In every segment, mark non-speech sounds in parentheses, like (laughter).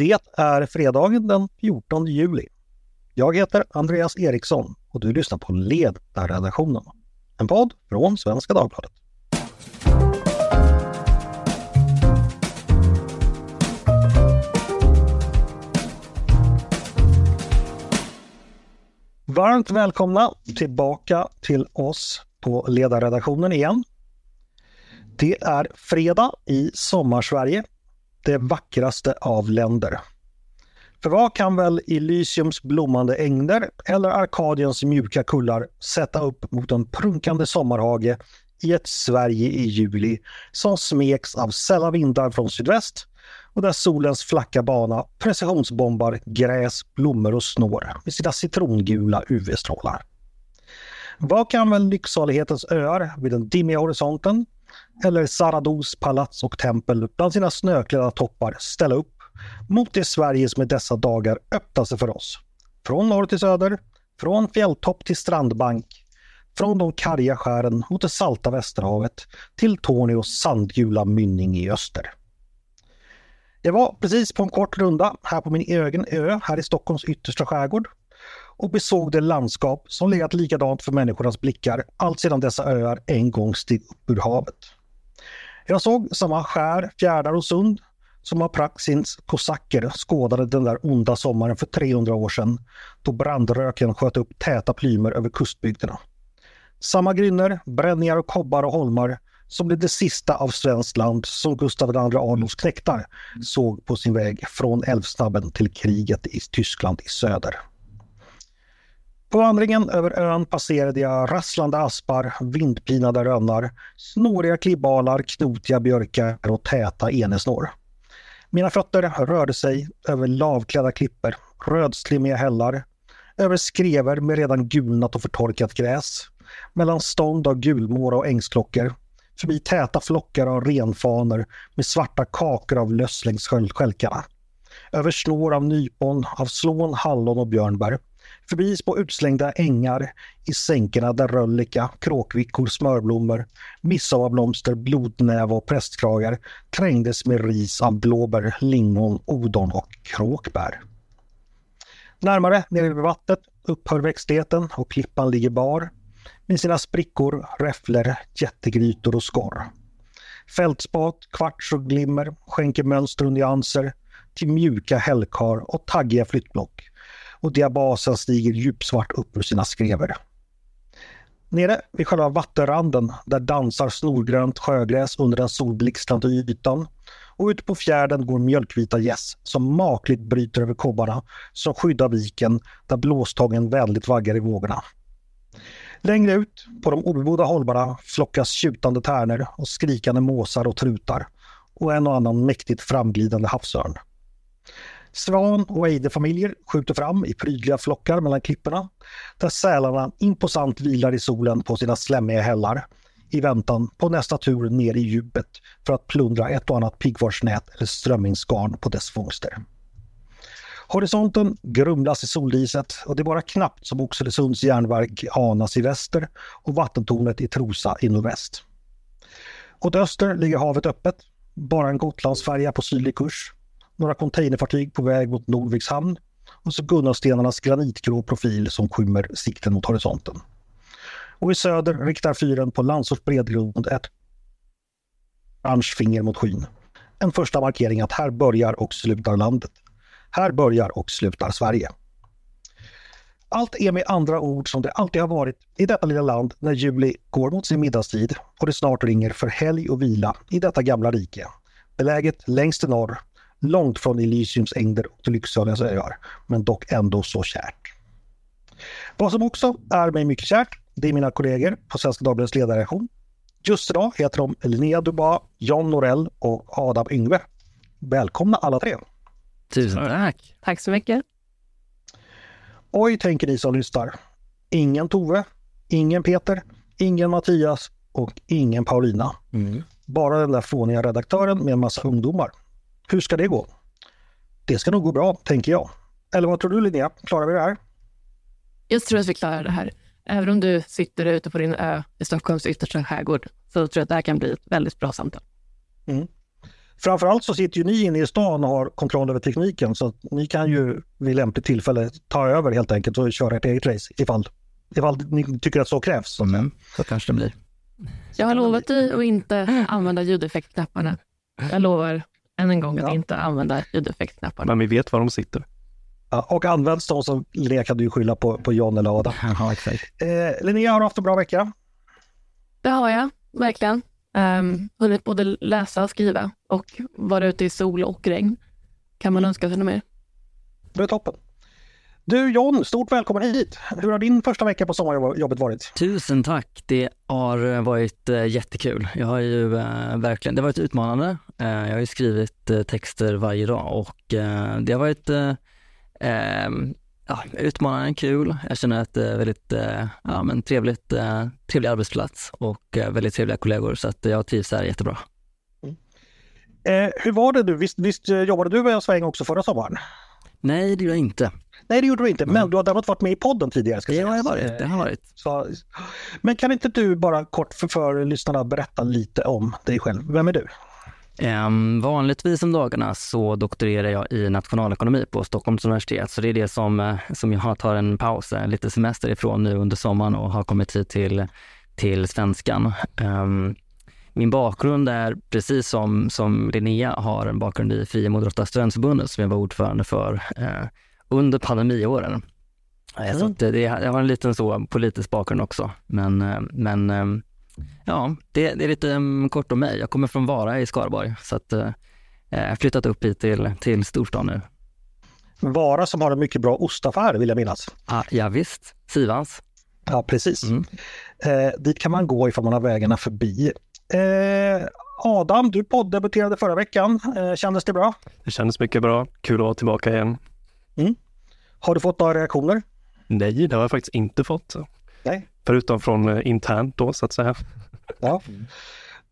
Det är fredagen den 14 juli. Jag heter Andreas Eriksson och du lyssnar på Ledarredaktionen. En podd från Svenska Dagbladet. Varmt välkomna tillbaka till oss på Ledarredaktionen igen. Det är fredag i Sommarsverige, det vackraste av länder. För vad kan väl Elysiums blommande ängder eller Arkadiens mjuka kullar sätta upp mot en prunkande sommarhage i ett Sverige i juli som smeks av sälla vindar från sydväst och där solens flacka bana precisionsbombar gräs, blommor och snår med sina citrongula UV-strålar. Vad kan väl lycksalighetens öar vid den dimmiga horisonten eller Sarados palats och tempel bland sina snöklädda toppar ställa upp mot det Sverige som i dessa dagar öppnar sig för oss. Från norr till söder, från fjälltopp till strandbank, från de karga skären mot det salta Västerhavet till Torneås sandgula mynning i öster. Jag var precis på en kort runda här på min egen ö här i Stockholms yttersta skärgård och besåg det landskap som legat likadant för människornas blickar allt sedan dessa öar en gång steg upp ur havet. Jag såg samma skär, fjärdar och sund som Apraxins kosacker skådade den där onda sommaren för 300 år sedan då brandröken sköt upp täta plymer över kustbygderna. Samma grynnor, bränningar och kobbar och holmar som blev det sista av svenskt land som Gustav II Adolfs knektar såg på sin väg från Älvsnabben till kriget i Tyskland i söder. På vandringen över ön passerade jag rasslande aspar, vindpinade rönnar, snåriga klibbalar, knotiga björkar och täta enesnår. Mina fötter rörde sig över lavklädda klippor, rödslimmiga hällar, över skrever med redan gulnat och förtorkat gräs, mellan stånd av gulmåra och ängsklockor, förbi täta flockar av renfanor med svarta kakor av löss längs skälkarna, över snår av nypon, av slån, hallon och björnbär, förbi på utslängda ängar i sänkorna där röllika, kråkvickor, smörblommor, midsommarblomster, blodnäva och prästkragar trängdes med ris av blåbär, lingon, odon och kråkbär. Närmare, nere vid vattnet, upphör växtligheten och klippan ligger bar med sina sprickor, räfflor, jättegrytor och skorr. Fältspat, kvarts och glimmer skänker mönster och nyanser till mjuka hällkar och taggiga flyttblock och diabasen stiger djupsvart upp ur sina skrever. Nere vid själva vattenranden där dansar snorgrönt sjögräs under den solblixtrande ytan och ute på fjärden går mjölkvita gäss som makligt bryter över kobbarna som skyddar viken där blåstången vänligt vaggar i vågorna. Längre ut på de obebodda holmarna flockas tjutande tärnor och skrikande måsar och trutar och en och annan mäktigt framglidande havsörn. Svan och ejderfamiljer skjuter fram i prydliga flockar mellan klipporna där sälarna imposant vilar i solen på sina slemmiga hällar i väntan på nästa tur ner i djupet för att plundra ett och annat piggvarsnät eller strömmingsgarn på dess fångster. Horisonten grumlas i soldiset och det är bara knappt som Oxelösunds järnverk anas i väster och vattentornet i Trosa i nordväst. Åt öster ligger havet öppet, bara en Gotlandsfärja på sydlig kurs några containerfartyg på väg mot Norviks hamn och så Gunnarstenarnas granitgrå profil som skymmer sikten mot horisonten. Och i söder riktar fyren på Landsorts bredgrund ett orange finger mot skyn. En första markering att här börjar och slutar landet. Här börjar och slutar Sverige. Allt är med andra ord som det alltid har varit i detta lilla land när juli går mot sin middagstid och det snart ringer för helg och vila i detta gamla rike. Beläget längst i norr långt från Elysiums ängder och Lycksaligas öar, men dock ändå så kärt. Vad som också är mig mycket kärt, det är mina kollegor på Svenska Dagbladets ledarredaktion. Just idag heter de Linnea Duba, John Norell och Adam Yngve. Välkomna alla tre! Tusen tack! Tack så mycket! Oj, tänker ni som lyssnar. Ingen Tove, ingen Peter, ingen Mattias och ingen Paulina. Mm. Bara den där fåniga redaktören med en massa ungdomar. Hur ska det gå? Det ska nog gå bra, tänker jag. Eller vad tror du Linnea? Klarar vi det här? Jag tror att vi klarar det här. Även om du sitter ute på din ö i Stockholms yttersta skärgård så tror jag att det här kan bli ett väldigt bra samtal. Mm. Framförallt så sitter ju ni inne i stan och har kontroll över tekniken så att ni kan ju vid lämpligt tillfälle ta över helt enkelt och köra ett eget race ifall, ifall ni tycker att så krävs. Mm, så kanske det blir. Jag har lovat dig att inte använda ljudeffektknapparna. Jag lovar än en gång att Ja. inte använda ljudeffektknapparna. Men vi vet var de sitter. Ja, och används de så Linnea kan du skylla på, på John eller Adam. (laughs) Ja, exakt. Eh, Linnea har haft en bra vecka. Det har jag, verkligen. Um, hunnit både läsa och skriva och vara ute i sol och regn. Kan man önska sig något mer? Det är toppen. Du John, stort välkommen hit. Hur har din första vecka på sommarjobbet varit? Tusen tack. Det har eh, varit eh, jättekul. Jag har ju eh, verkligen, det har varit utmanande. Jag har ju skrivit texter varje dag och det har varit eh, eh, ja, utmanande, kul. Jag känner att det är väldigt ja, men trevligt, trevlig arbetsplats och väldigt trevliga kollegor så att jag trivs här jättebra. Eh, hur var det du? Visst, visst jobbade du med en sväng också förra sommaren? Nej, det gör jag inte. Nej, det gjorde du inte, men du har däremot varit med i podden tidigare. Ska Det har jag varit. Det har varit. Så, men kan inte du bara kort för, för lyssnarna berätta lite om dig själv? Vem är du? Um, vanligtvis om dagarna så doktorerar jag i nationalekonomi på Stockholms universitet, så det är det som, eh, som jag tar en paus, eh, lite semester ifrån nu under sommaren och har kommit hit till, till svenskan. Ehm, min bakgrund är precis som, som Linnea har en bakgrund i Fria Moderata studentförbundet som jag var ordförande för eh, under pandemiåren. Så Mm. att det, det, jag har en liten så politisk bakgrund också, men, eh, men eh, Ja, det, det är lite um, kort om mig. Jag kommer från Vara i Skaraborg, så att eh, jag har flyttat upp hit till, till storstan nu. Vara som har en mycket bra ostaffär vill jag minnas. Ah, ja, visst, Sivans. Ja, precis. Mm. Eh, dit kan man gå ifall man har vägarna förbi. Eh, Adam, du podddebuterade förra veckan. Eh, kändes det bra? Det kändes mycket bra. Kul att vara tillbaka igen. Har du fått några reaktioner? Nej, det har jag faktiskt inte fått. Nej. Förutom från eh, internt då, så att säga. Ja.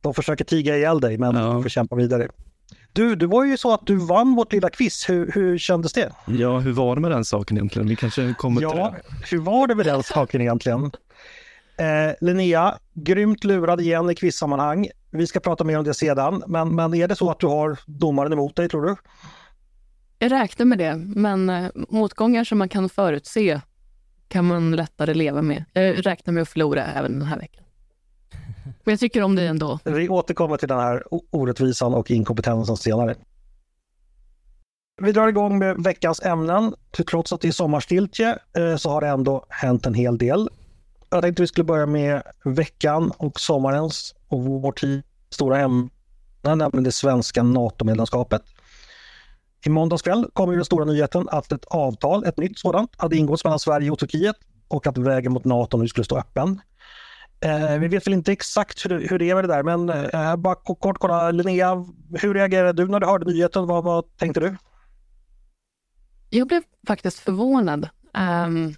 De försöker tiga ihjäl dig, men Ja. du får kämpa vidare. Du, det var ju så att du vann vårt lilla quiz. Hur, hur kändes det? Ja, hur var det med den saken egentligen? Vi kanske kommer till Ja, det. hur var det med den saken egentligen? Eh, Linnea, grymt lurad igen i quizsammanhang. Vi ska prata mer om det sedan, men, men är det så att du har domaren emot dig tror du? Jag räknar med det, men eh, motgångar som man kan förutse kan man lättare leva med. Jag räknar med att förlora även den här veckan. (laughs) Men jag tycker om det ändå. Vi återkommer till den här orättvisan och inkompetensen senare. Vi drar igång med veckans ämnen. Trots att det är sommarstiltje eh, så har det ändå hänt en hel del. Jag tänkte vi skulle börja med veckan och sommarens och vår tids stora ämne, nämligen det svenska NATO-medlemskapet. I måndags kväll kom ju den stora nyheten att ett avtal, ett nytt sådant, hade ingåtts mellan Sverige och Turkiet och att vägen mot NATO nu skulle stå öppen. Eh, vi vet väl inte exakt hur det, hur det är med det där, men eh, bara kort, kolla. Linnea, hur reagerade du när du hörde nyheten? Vad, vad tänkte du? Jag blev faktiskt förvånad. Um,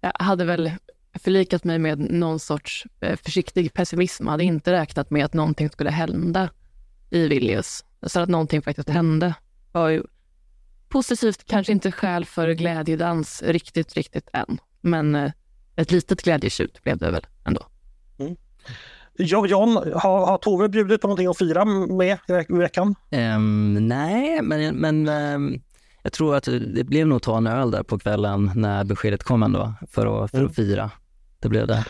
jag hade väl förlikat mig med någon sorts eh, försiktig pessimism. Jag hade inte räknat med att någonting skulle hända i Vilnius. Så att någonting faktiskt hände var ju positivt, kanske inte skäl för glädjedans riktigt, riktigt än. Men eh, ett litet glädjetjut blev det väl ändå. Jo- John, har, har Tove bjudit på någonting att fira med i veck- i veckan? Ehm, nej, men, men ehm, jag tror att det blev nog ta en öl där på kvällen när beskedet kom ändå, för att, för Mm. att fira. Det blev det.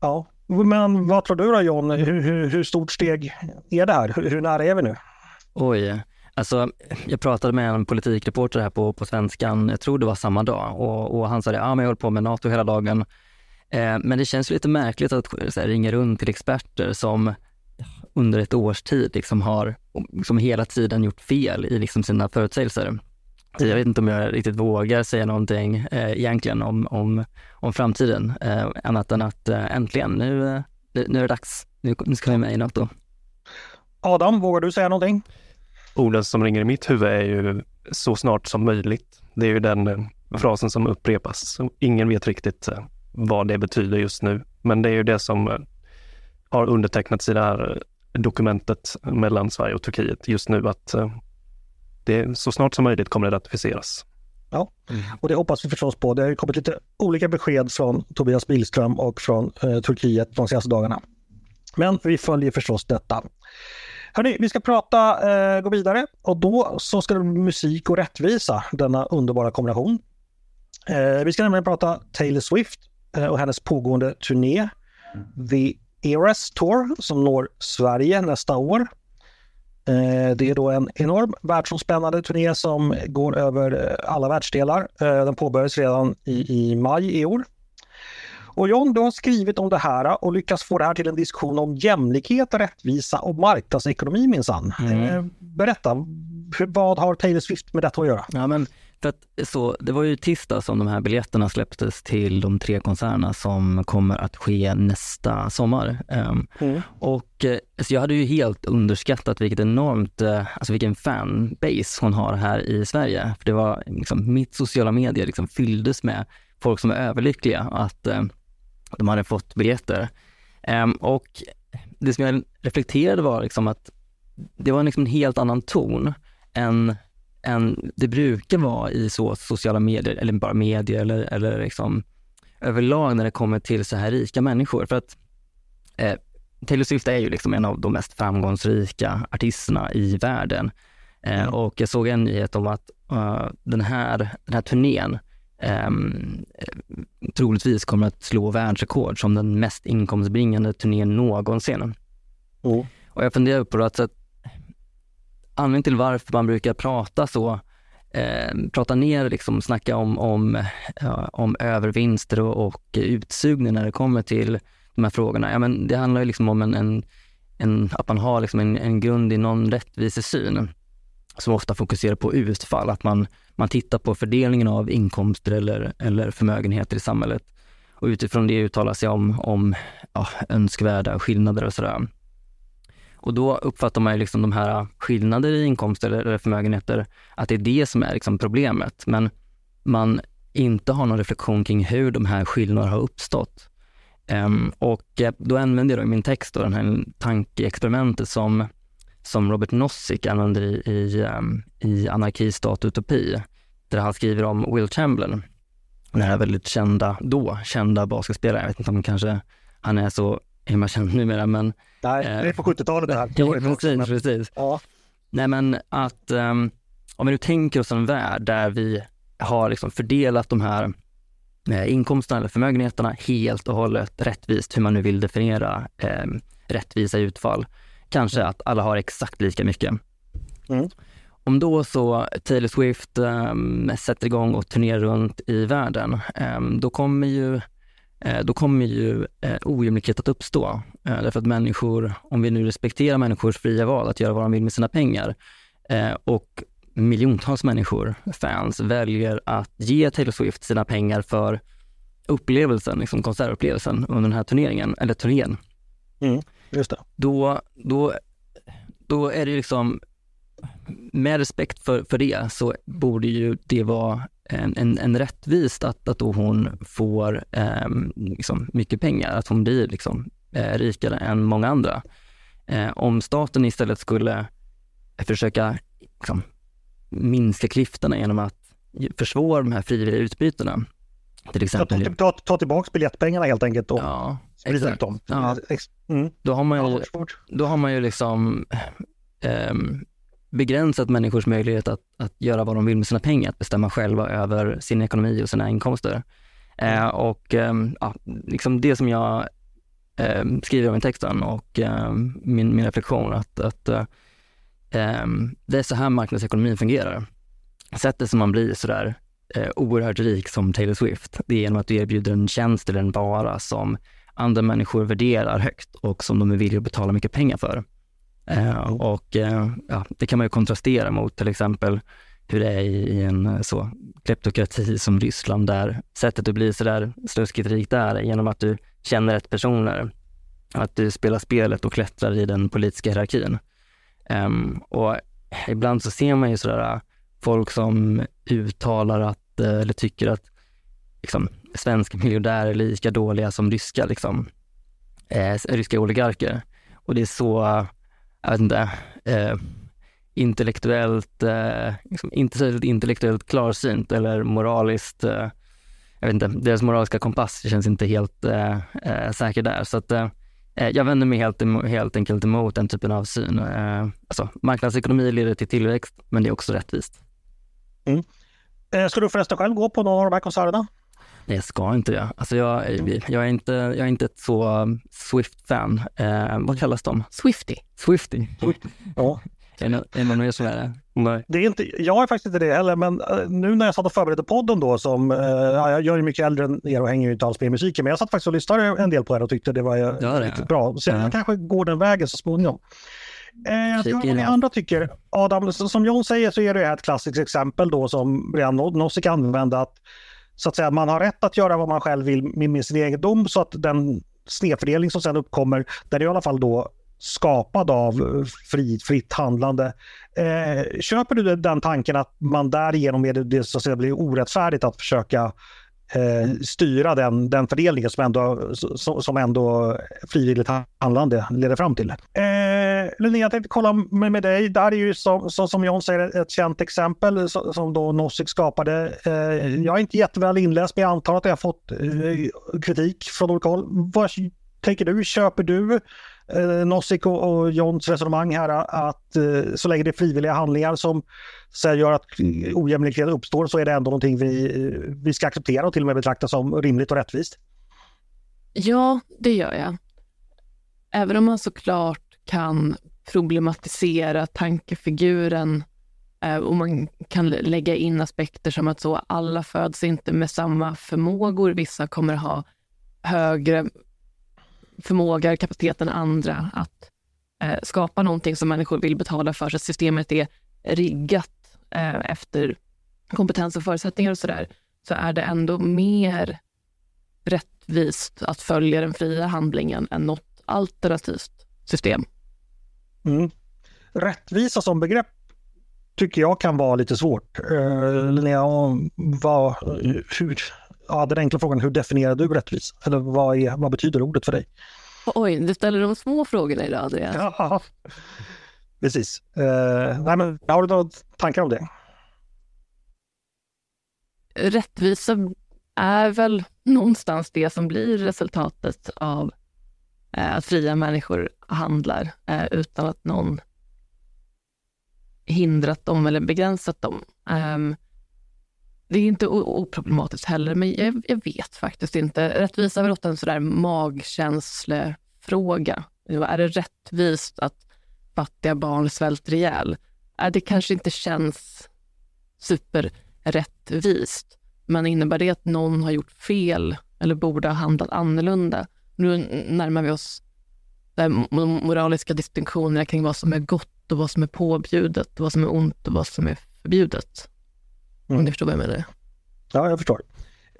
Ja. Men vad tror du då John? Hur, hur, hur stort steg är det här? Hur, hur nära är vi nu? Oj, alltså jag pratade med en politikreporter här på, på Svenskan, jag tror det var samma dag, och, och han sa det, ja men jag håller på med NATO hela dagen. Eh, men det känns lite märkligt att här, ringa runt till experter som under ett års tid liksom har som hela tiden gjort fel i liksom sina förutsägelser. Så jag vet inte om jag riktigt vågar säga någonting eh, egentligen om, om, om framtiden, eh, annat än att eh, äntligen, nu, eh, nu nu är det dags. Nu, nu ska vi med i NATO. Adam, vågar du säga någonting? Orden som ringer i mitt huvud är ju så snart som möjligt. Det är ju den eh, frasen som upprepas. Ingen vet riktigt eh, vad det betyder just nu. Men det är ju det som har undertecknats i det här dokumentet mellan Sverige och Turkiet just nu att det så snart som möjligt kommer det ratificeras. Och det hoppas vi förstås på. Det har ju kommit lite olika besked från Tobias Billström och från eh, Turkiet de senaste dagarna. Men vi följer förstås detta. Hörrni, vi ska prata, eh, gå vidare och då så ska det bli musik och rättvisa, denna underbara kombination. Eh, vi ska nämligen prata Taylor Swift eh, och hennes pågående turné The Eras Tour som når Sverige nästa år. Eh, det är då en enorm världsomspännande turné som går över eh, alla världsdelar. Eh, den påbörjades redan i, i maj i år. Och John, du har skrivit om det här och lyckats få det här till en diskussion om jämlikhet, rättvisa och marknadsekonomi minsann. Mm. Berätta, vad har Taylor Swift med detta att göra? Ja, men att, så, det var ju tisdag som de här biljetterna släpptes till de tre konserterna som kommer att ske nästa sommar. Um, mm. Och eh, alltså jag hade ju helt underskattat vilket enormt, uh, alltså vilken fanbase hon har här i Sverige. För det var liksom, mitt sociala medier liksom fylldes med folk som är överlyckliga att uh, de hade fått biljetter. Um, och det som jag reflekterade var liksom att det var liksom en helt annan ton än än det brukar vara i så sociala medier, eller bara medier eller, eller liksom överlag när det kommer till så här rika människor. För att eh, Taylor Swift är ju liksom en av de mest framgångsrika artisterna i världen. Eh, mm. Och jag såg en nyhet om att uh, den, här, den här turnén eh, troligtvis kommer att slå världsrekord som den mest inkomstbringande turnén någonsin. Mm. Och jag funderar på att, att anledningen till varför man brukar prata så, eh, prata ner, liksom, snacka om, om, ja, om övervinster och, och utsugning när det kommer till de här frågorna. Ja, men det handlar ju liksom om en, en, en att man har liksom en, en grund i någon rättvisesyn som ofta fokuserar på utfall, att man, man tittar på fördelningen av inkomster eller, eller förmögenheter i samhället och utifrån det uttalar sig om, om ja, önskvärda skillnader och sådär. Och då uppfattar man ju liksom de här skillnader i inkomster eller förmögenheter, att det är det som är liksom problemet. Men man inte har någon reflektion kring hur de här skillnaderna har uppstått. Um, och eh, då använder jag i min text då, den här tankeexperimentet som, som Robert Nozick använder i, i, um, i Anarki, stat och utopi, där han skriver om Will Chamberlain, den här väldigt kända, då kända basketspelaren. Jag vet inte om kanske han är så himla känd numera, men Nej, det är på 70-talet det här. Jo, precis, precis. Ja. Nej men att um, om vi nu tänker oss en värld där vi har liksom fördelat de här eh, inkomsterna eller förmögenheterna helt och hållet rättvist, hur man nu vill definiera eh, rättvisa utfall. Kanske mm. att alla har exakt lika mycket. Mm. Om då så Taylor Swift um, sätter igång och turnerar runt i världen, um, då kommer ju Eh, då kommer ju eh, ojämlikhet att uppstå. Eh, därför att människor, om vi nu respekterar människors fria val att göra vad de vill med sina pengar och miljontals människor, fans, väljer att ge Taylor Swift sina pengar för upplevelsen, liksom konsertupplevelsen under den här turneringen, eller turnén. Mm, just det. Då, då, då är det liksom, med respekt för, för det så borde ju det vara en, en, en rättvist att, att då hon får eh, liksom mycket pengar, att hon blir liksom, eh, rikare än många andra. Eh, om staten istället skulle försöka liksom, minska klyftorna genom att försvåra de här frivilliga utbytena. Till exempel. Ta, ta, ta tillbaka biljettpengarna helt enkelt och ja, sprida ut dem. Ja. Mm. Då, har man ju, då har man ju liksom um, begränsat människors möjlighet att, att göra vad de vill med sina pengar, att bestämma själva över sin ekonomi och sina inkomster. Eh, och eh, ja, liksom det som jag eh, skriver om i texten och ehm, min, min reflektion, att, att eh, ehm, det är så här marknadsekonomin fungerar. Sättet som man blir sådär eh, oerhört rik som Taylor Swift, det är genom att du erbjuder en tjänst eller en vara som andra människor värderar högt och som de är villiga att betala mycket pengar för. Eh, och eh, ja, det kan man ju kontrastera mot till exempel hur det är i en eh, så kleptokrati som Ryssland där sättet att bli sådär sluskigt rik där är genom att du känner rätt personer. Att du spelar spelet och klättrar i den politiska hierarkin. Um, och ibland så ser man ju sådär folk som uttalar att, eller tycker att liksom, svenska miljardärer är lika dåliga som ryska, liksom, eh, ryska oligarker. Och det är så jag vet inte, eh, intellektuellt, eh, liksom inte särskilt intellektuellt klarsynt eller moraliskt, eh, jag vet inte, deras moraliska kompass känns inte helt eh, eh säker där. Så att eh, eh jag vänder mig helt, helt enkelt emot den typen av syn. Eh, alltså, marknadsekonomi leder till tillväxt, men det är också rättvist. Mm. Eh, ska du förresten själv gå på någon av de här konserterna? Nej, jag ska inte det. Alltså jag, jag, är inte, jag är inte ett så um, Swift-fan. Eh, vad kallas de? Swifty. Swifty. (laughs) Ja. Är det någon mer som är det? Nej. Det är inte, jag är faktiskt inte det heller, men uh, nu när jag satt och förberedde podden då, som, ja, jag är mycket äldre än er och hänger ju inte alls med i musiken, men jag satt faktiskt och lyssnade en del på er och tyckte det var uh, Ja, det. riktigt bra. Så Ja. jag kanske går den vägen så småningom. Eh, jag vad ni andra tycker. Adam, som John säger så är det ett klassiskt exempel då som redan No- Nozick använde att så att säga, man har rätt att göra vad man själv vill med, med sin egendom så att den snedfördelning som sen uppkommer, den är i alla fall då skapad av eh, fri, fritt handlande. Eh, köper du den tanken att man därigenom är det, det så att säga, blir orättfärdigt att försöka eh, styra den, den fördelningen som ändå, som ändå frivilligt handlande leder fram till. Eh, Linnea, jag tänkte kolla med, med dig. Där är ju som, som, som John säger ett känt exempel som, som då Nozick skapade. Eh, jag är inte jätteväl inläst men jag antar att jag har fått eh, kritik från olika håll. Vad tänker du? Köper du eh, Nozick och, och Johns resonemang här att eh, så länge det är frivilliga handlingar som så här, gör att ojämlikhet uppstår så är det ändå någonting vi, vi ska acceptera och till och med betrakta som rimligt och rättvist. Ja, det gör jag. Även om man såklart kan problematisera tankefiguren eh, och man kan lägga in aspekter som att så alla föds inte med samma förmågor. Vissa kommer ha högre förmåga, kapacitet än andra att eh, skapa någonting som människor vill betala för, så att systemet är riggat eh, efter kompetens och förutsättningar och sådär, så är det ändå mer rättvist att följa den fria handlingen än något alternativt system. Mm. Rättvisa som begrepp tycker jag kan vara lite svårt. Uh, Linnea, vad, hur, ja, den enkla frågan, hur definierar du rättvisa? Eller vad, är, vad betyder ordet för dig? Oj, du ställer de små frågorna idag, Andreas. Ja, precis. Uh, nej, men, har du några tankar om det? Rättvisa är väl någonstans det som blir resultatet av eh, Eh, att fria människor handlar eh, utan att någon hindrat dem eller begränsat dem. Ehm, det är inte oproblematiskt heller, men jag, jag vet faktiskt inte. Rättvisa är väl ofta en sådär magkänslefråga. Är det rättvist att fattiga barn svälter ihjäl? Det kanske inte känns superrättvist, men innebär det att någon har gjort fel eller borde ha handlat annorlunda? Nu närmar vi oss de moraliska distinktionerna kring vad som är gott och vad som är påbjudet, vad som är ont och vad som är förbjudet. Om Mm. ni förstår vad jag menar. Ja, jag förstår.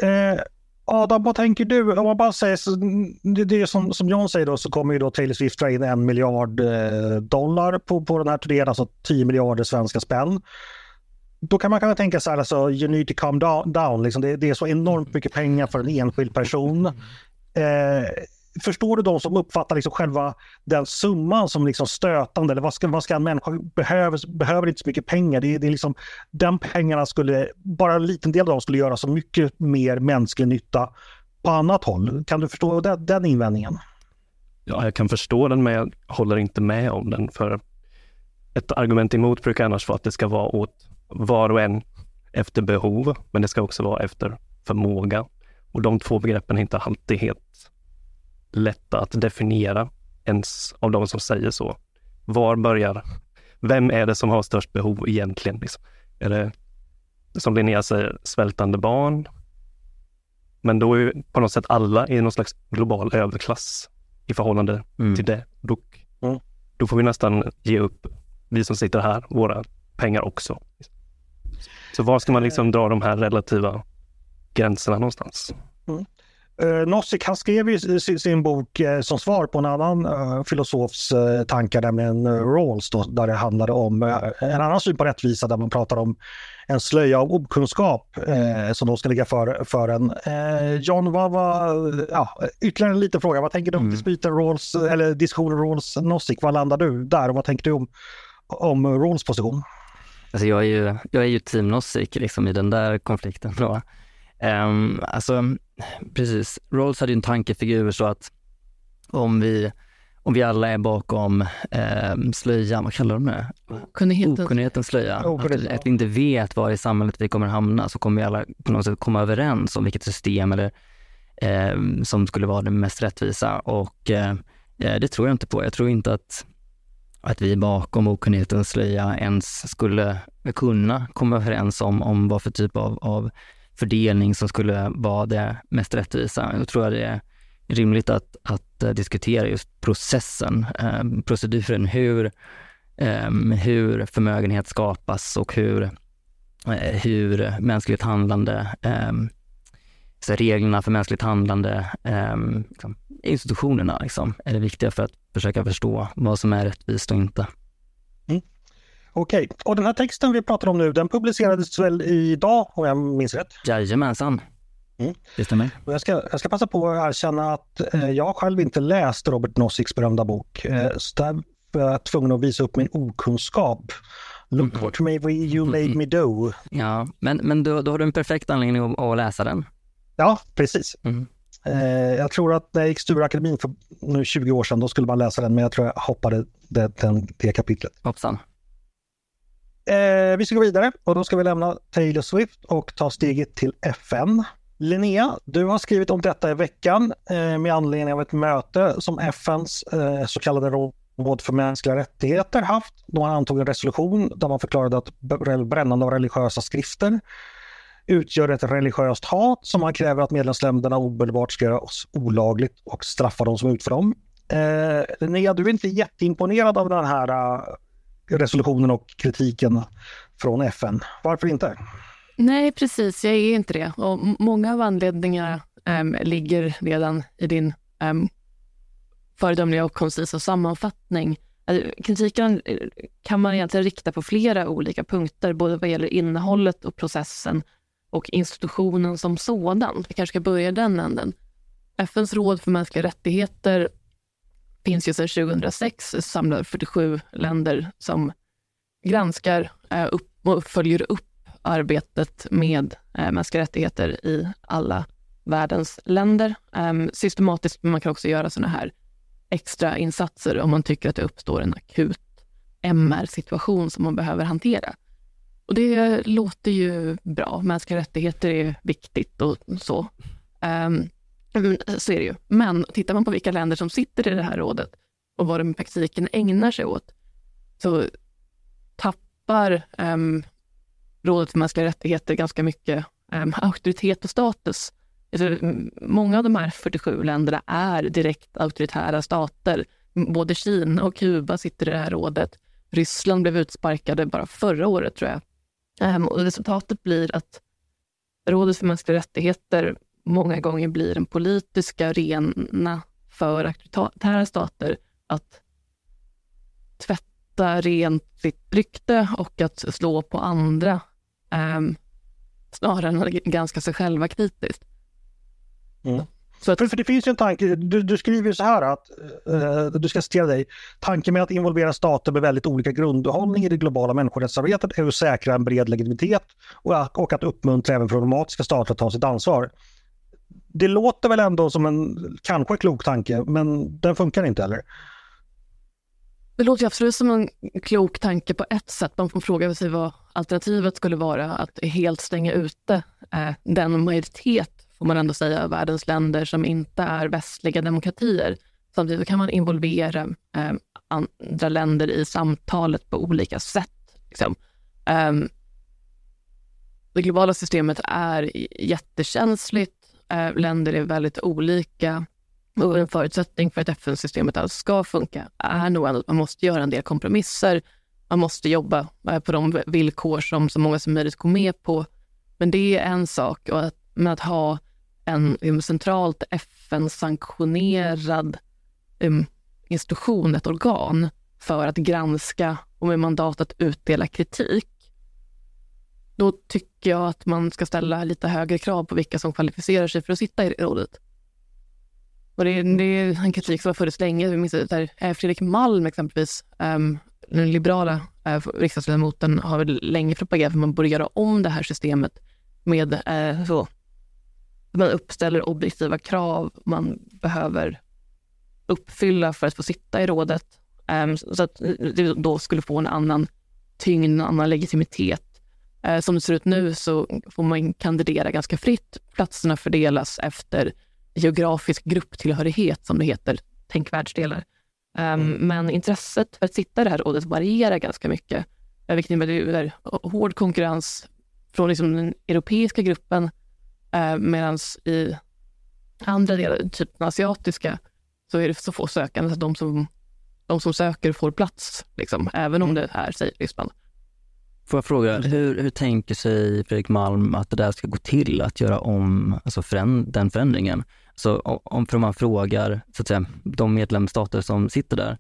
Eh, Adam, vad tänker du? Om man bara säger, så, det, det är som, som John säger då, så kommer ju då Taylor Swift dra in en miljard eh, dollar på, på den här turnén, alltså 10 miljarder svenska spänn. Då kan man kanske tänka så här, alltså, you need to calm down. down liksom. det, det är så enormt mycket pengar för en enskild person. Eh, förstår du de som uppfattar liksom själva den summan som liksom stötande? Eller vad ska, vad ska en människa behöver, behöver inte så mycket pengar. Det, det är liksom, den pengarna skulle, bara en liten del av dem skulle göra så mycket mer mänsklig nytta på annat håll. Kan du förstå den, den invändningen? Ja, jag kan förstå den, men jag håller inte med om den. För ett argument emot brukar annars vara att det ska vara åt var och en efter behov, men det ska också vara efter förmåga. Och de två begreppen är inte alltid helt lätta att definiera ens av de som säger så. Var börjar, vem är det som har störst behov egentligen? Liksom? Är det, som Linnea säger, svältande barn? Men då är ju på något sätt alla i någon slags global överklass i förhållande Mm. till det. Då, Mm. då får vi nästan ge upp, vi som sitter här, våra pengar också. Så var ska man liksom dra de här relativa gränserna någonstans? Uh, Nozick han skrev ju sin, sin bok eh, som svar på en annan eh, filosofs uh, tankar, nämligen uh, Rawls, då, där det handlade om eh, en annan syn på rättvisa där man pratar om en slöja av okunskap eh, som då ska ligga för, för en. Eh, John, vad var, ja, ytterligare en liten fråga. Vad tänker du om Mm. dispyten Rawls, eller diskussionen Rawls-Nozick? Vad landar du där och vad tänker du om, om Rawls position? Alltså jag är ju, jag är ju team Nozick liksom i den där konflikten. Då. Um, alltså, precis. Rawls hade ju en tankefigur så att om vi, om vi alla är bakom eh, slöjan, vad kallar de det? Kunnigheten. Okunnighetens slöja. Att, att vi inte vet var i samhället vi kommer hamna, så kommer vi alla på något sätt komma överens om vilket system eller, eh, som skulle vara det mest rättvisa. Och eh, det tror jag inte på. Jag tror inte att, att vi bakom okunnighetens slöja ens skulle kunna komma överens om, om vad för typ av, av fördelning som skulle vara det mest rättvisa. Då tror jag det är rimligt att, att eh, diskutera just processen, eh, proceduren, hur, eh, hur förmögenhet skapas och hur, eh, hur mänskligt handlande, eh, så reglerna för mänskligt handlande, eh, liksom, institutionerna liksom, är det viktiga för att försöka förstå vad som är rättvist och inte. Mm. Okej, och den här texten vi pratar om nu, den publicerades väl idag om jag minns rätt? Jajamensan, Mm. det stämmer. Jag ska, jag ska passa på att erkänna att eh, jag själv inte läst Robert Noziks berömda bok. Eh, så där var jag tvungen att visa upp min okunskap. Look what may you made me do. Ja, men, men då, då har du en perfekt anledning att, att läsa den. Ja, precis. Mm. Eh, jag tror att när jag gick Stureakademin för nu 20 år sedan, då skulle man läsa den, men jag tror jag hoppade det, den, det kapitlet. Hoppsan. Eh, vi ska gå vidare och då ska vi lämna Taylor Swift och ta steget till FN. Linnea, du har skrivit om detta i veckan eh, med anledning av ett möte som FNs eh, så kallade råd för mänskliga rättigheter haft. De antog en resolution där man förklarade att brännande av religiösa skrifter utgör ett religiöst hat som man kräver att medlemsländerna omedelbart ska göra oss olagligt och straffa de som utför dem. Eh, Linnea, du är inte jätteimponerad av den här eh, resolutionen och kritiken från FN. Varför inte? Nej, precis. Jag är inte det. Och många av anledningarna äm, ligger redan i din äm, föredömliga och koncisa sammanfattning. Alltså, kritiken eh, kan man egentligen rikta på flera olika punkter, både vad gäller innehållet och processen och institutionen som sådan. Vi kanske ska börja i den änden. FNs råd för mänskliga rättigheter finns ju sedan 2006, samlar 47 länder som granskar eh, upp och följer upp arbetet med eh, mänskliga rättigheter i alla världens länder. Ehm, systematiskt, men man kan också göra sådana här extra insatser om man tycker att det uppstår en akut MR-situation som man behöver hantera. Och det låter ju bra. Mänskliga rättigheter är viktigt och så. Ehm, Mm, så är det ju. Men tittar man på vilka länder som sitter i det här rådet och vad de i praktiken ägnar sig åt, så tappar um, Rådet för mänskliga rättigheter ganska mycket um, auktoritet och status. Alltså, många av de här 47 länderna är direkt auktoritära stater. Både Kina och Kuba sitter i det här rådet. Ryssland blev utsparkade bara förra året, tror jag. Um, och resultatet blir att Rådet för mänskliga rättigheter många gånger blir en politisk arena för auktoritära stater att tvätta rent sitt rykte och att slå på andra ehm, snarare än att granska sig själva kritiskt. Mm. Så att, För, för det finns ju en tanke, du, du skriver ju så här att, eh, du ska citera dig, tanken med att involvera stater med väldigt olika grundhållning i det globala människorättsarbetet är att säkra en bred legitimitet och, och att uppmuntra även problematiska stater att ta sitt ansvar. Det låter väl ändå som en kanske klok tanke, men den funkar inte heller? Det låter ju absolut som en klok tanke på ett sätt. Man får fråga sig vad alternativet skulle vara, att helt stänga ute eh, den majoritet, får man ändå säga, av världens länder som inte är västliga demokratier. Samtidigt kan man involvera eh, andra länder i samtalet på olika sätt. Liksom. Ehm, det globala systemet är jättekänsligt. Eh, länder är väldigt olika. Och en förutsättning för att FN-systemet alls ska funka är nog att man måste göra en del kompromisser. Man måste jobba eh, på de villkor som så många som möjligt går med på. Men det är en sak. Och att, men att ha en um, centralt FN-sanktionerad um, institution, ett organ, för att granska och med mandat att utdela kritik, då tycker jag att man ska ställa lite högre krav på vilka som kvalificerar sig för att sitta i rådet. Och det, är, det är en kritik som har funnits länge. Jag minns där eh, Fredrik Malm exempelvis, um, den liberala uh, riksdagsledamoten, har väl länge propagerat för att man borde göra om det här systemet med uh, så. Man uppställer objektiva krav, man behöver uppfylla för att få sitta i rådet. Um, så att det då skulle få en annan tyngd, en annan legitimitet. Uh, som det ser ut nu så får man kandidera ganska fritt. Platserna fördelas efter geografisk grupptillhörighet, som det heter. Tänk världsdelar. Um, men intresset för att sitta i det här rådet varierar ganska mycket. Vilket innebär hård konkurrens från liksom den europeiska gruppen uh, medan i andra delar, typ den asiatiska, så är det så få sökande så de som, de som söker får plats, liksom, även om det är, säger Ryssland. Får jag fråga, hur, hur tänker sig Fredrik Malm att det där ska gå till, att göra om alltså föränd, den förändringen? Så om för man frågar så att säga, de medlemsstater som sitter där,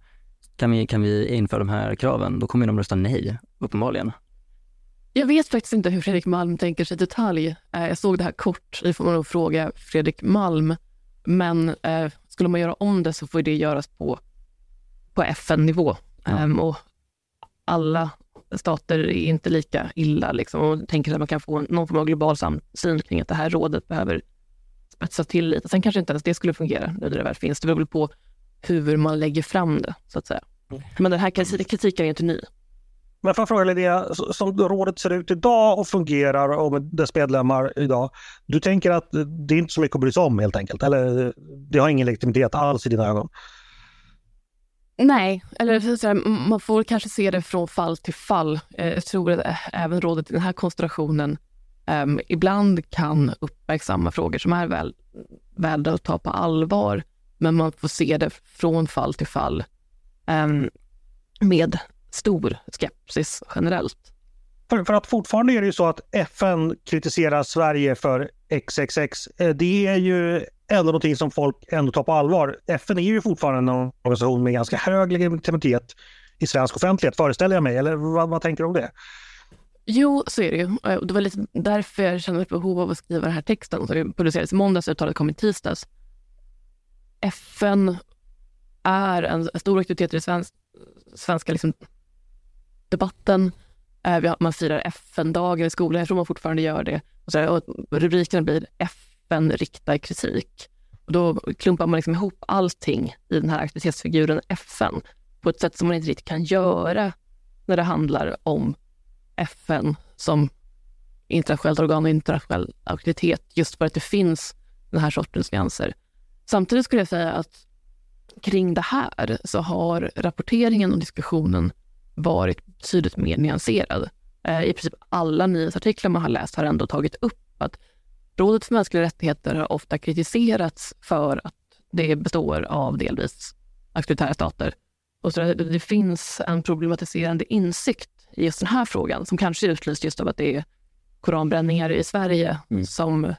kan vi, kan vi införa de här kraven? Då kommer de rösta nej, uppenbarligen. Jag vet faktiskt inte hur Fredrik Malm tänker sig i detalj. Eh, jag såg det här kort, får man nog fråga Fredrik Malm. Men eh, skulle man göra om det så får det göras på, på FN-nivå. Ja. Um, och alla stater är inte lika illa. Liksom, och tänker att man kan få någon form av global samsyn kring att det här rådet behöver spetsa till lite. Sen kanske inte ens det skulle fungera nu när det väl finns. Det beror på hur man lägger fram det, så att säga. Men den här kritiken är inte ny. Men får jag fråga Linnea, som rådet ser ut idag och fungerar och med dess medlemmar idag. Du tänker att det är inte så mycket att bry sig om helt enkelt? Eller det har ingen legitimitet alls i dina ögon? Nej, eller så här, man får kanske se det från fall till fall. Eh, jag tror att även rådet i den här konstellationen um, ibland kan uppmärksamma frågor som är väl, värda att ta på allvar. Men man får se det från fall till fall um, med stor skepsis generellt. För, för, att fortfarande är det ju så att FN kritiserar Sverige för XXX. Eh, det är ju ändå någonting som folk ändå tar på allvar. FN är ju fortfarande en organisation med ganska hög legitimitet i svensk offentlighet, föreställer jag mig. Eller vad, vad tänker du om det? Jo, så är det ju. Eh, det var lite därför jag kände ett behov av att skriva den här texten som publicerades i måndags, och uttalet kom i tisdags. FN är en stor aktivitet i den svenska liksom, debatten. Eh, man firar FN-dagen i skolan, jag tror man fortfarande gör det. Och, så, och rubrikerna blir FN riktar kritik. Och då klumpar man liksom ihop allting i den här aktivitetsfiguren FN på ett sätt som man inte riktigt kan göra när det handlar om FN som internationellt organ och internationell auktoritet, just för att det finns den här sortens nyanser. Samtidigt skulle jag säga att kring det här så har rapporteringen och diskussionen varit betydligt mer nyanserad. Eh, I princip alla nyhetsartiklar man har läst har ändå tagit upp att Rådet för mänskliga rättigheter har ofta kritiserats för att det består av delvis auktoritära stater. Och så det, finns en problematiserande insikt i just den här frågan som kanske är utlyst just av att det är koranbränningar i Sverige mm. som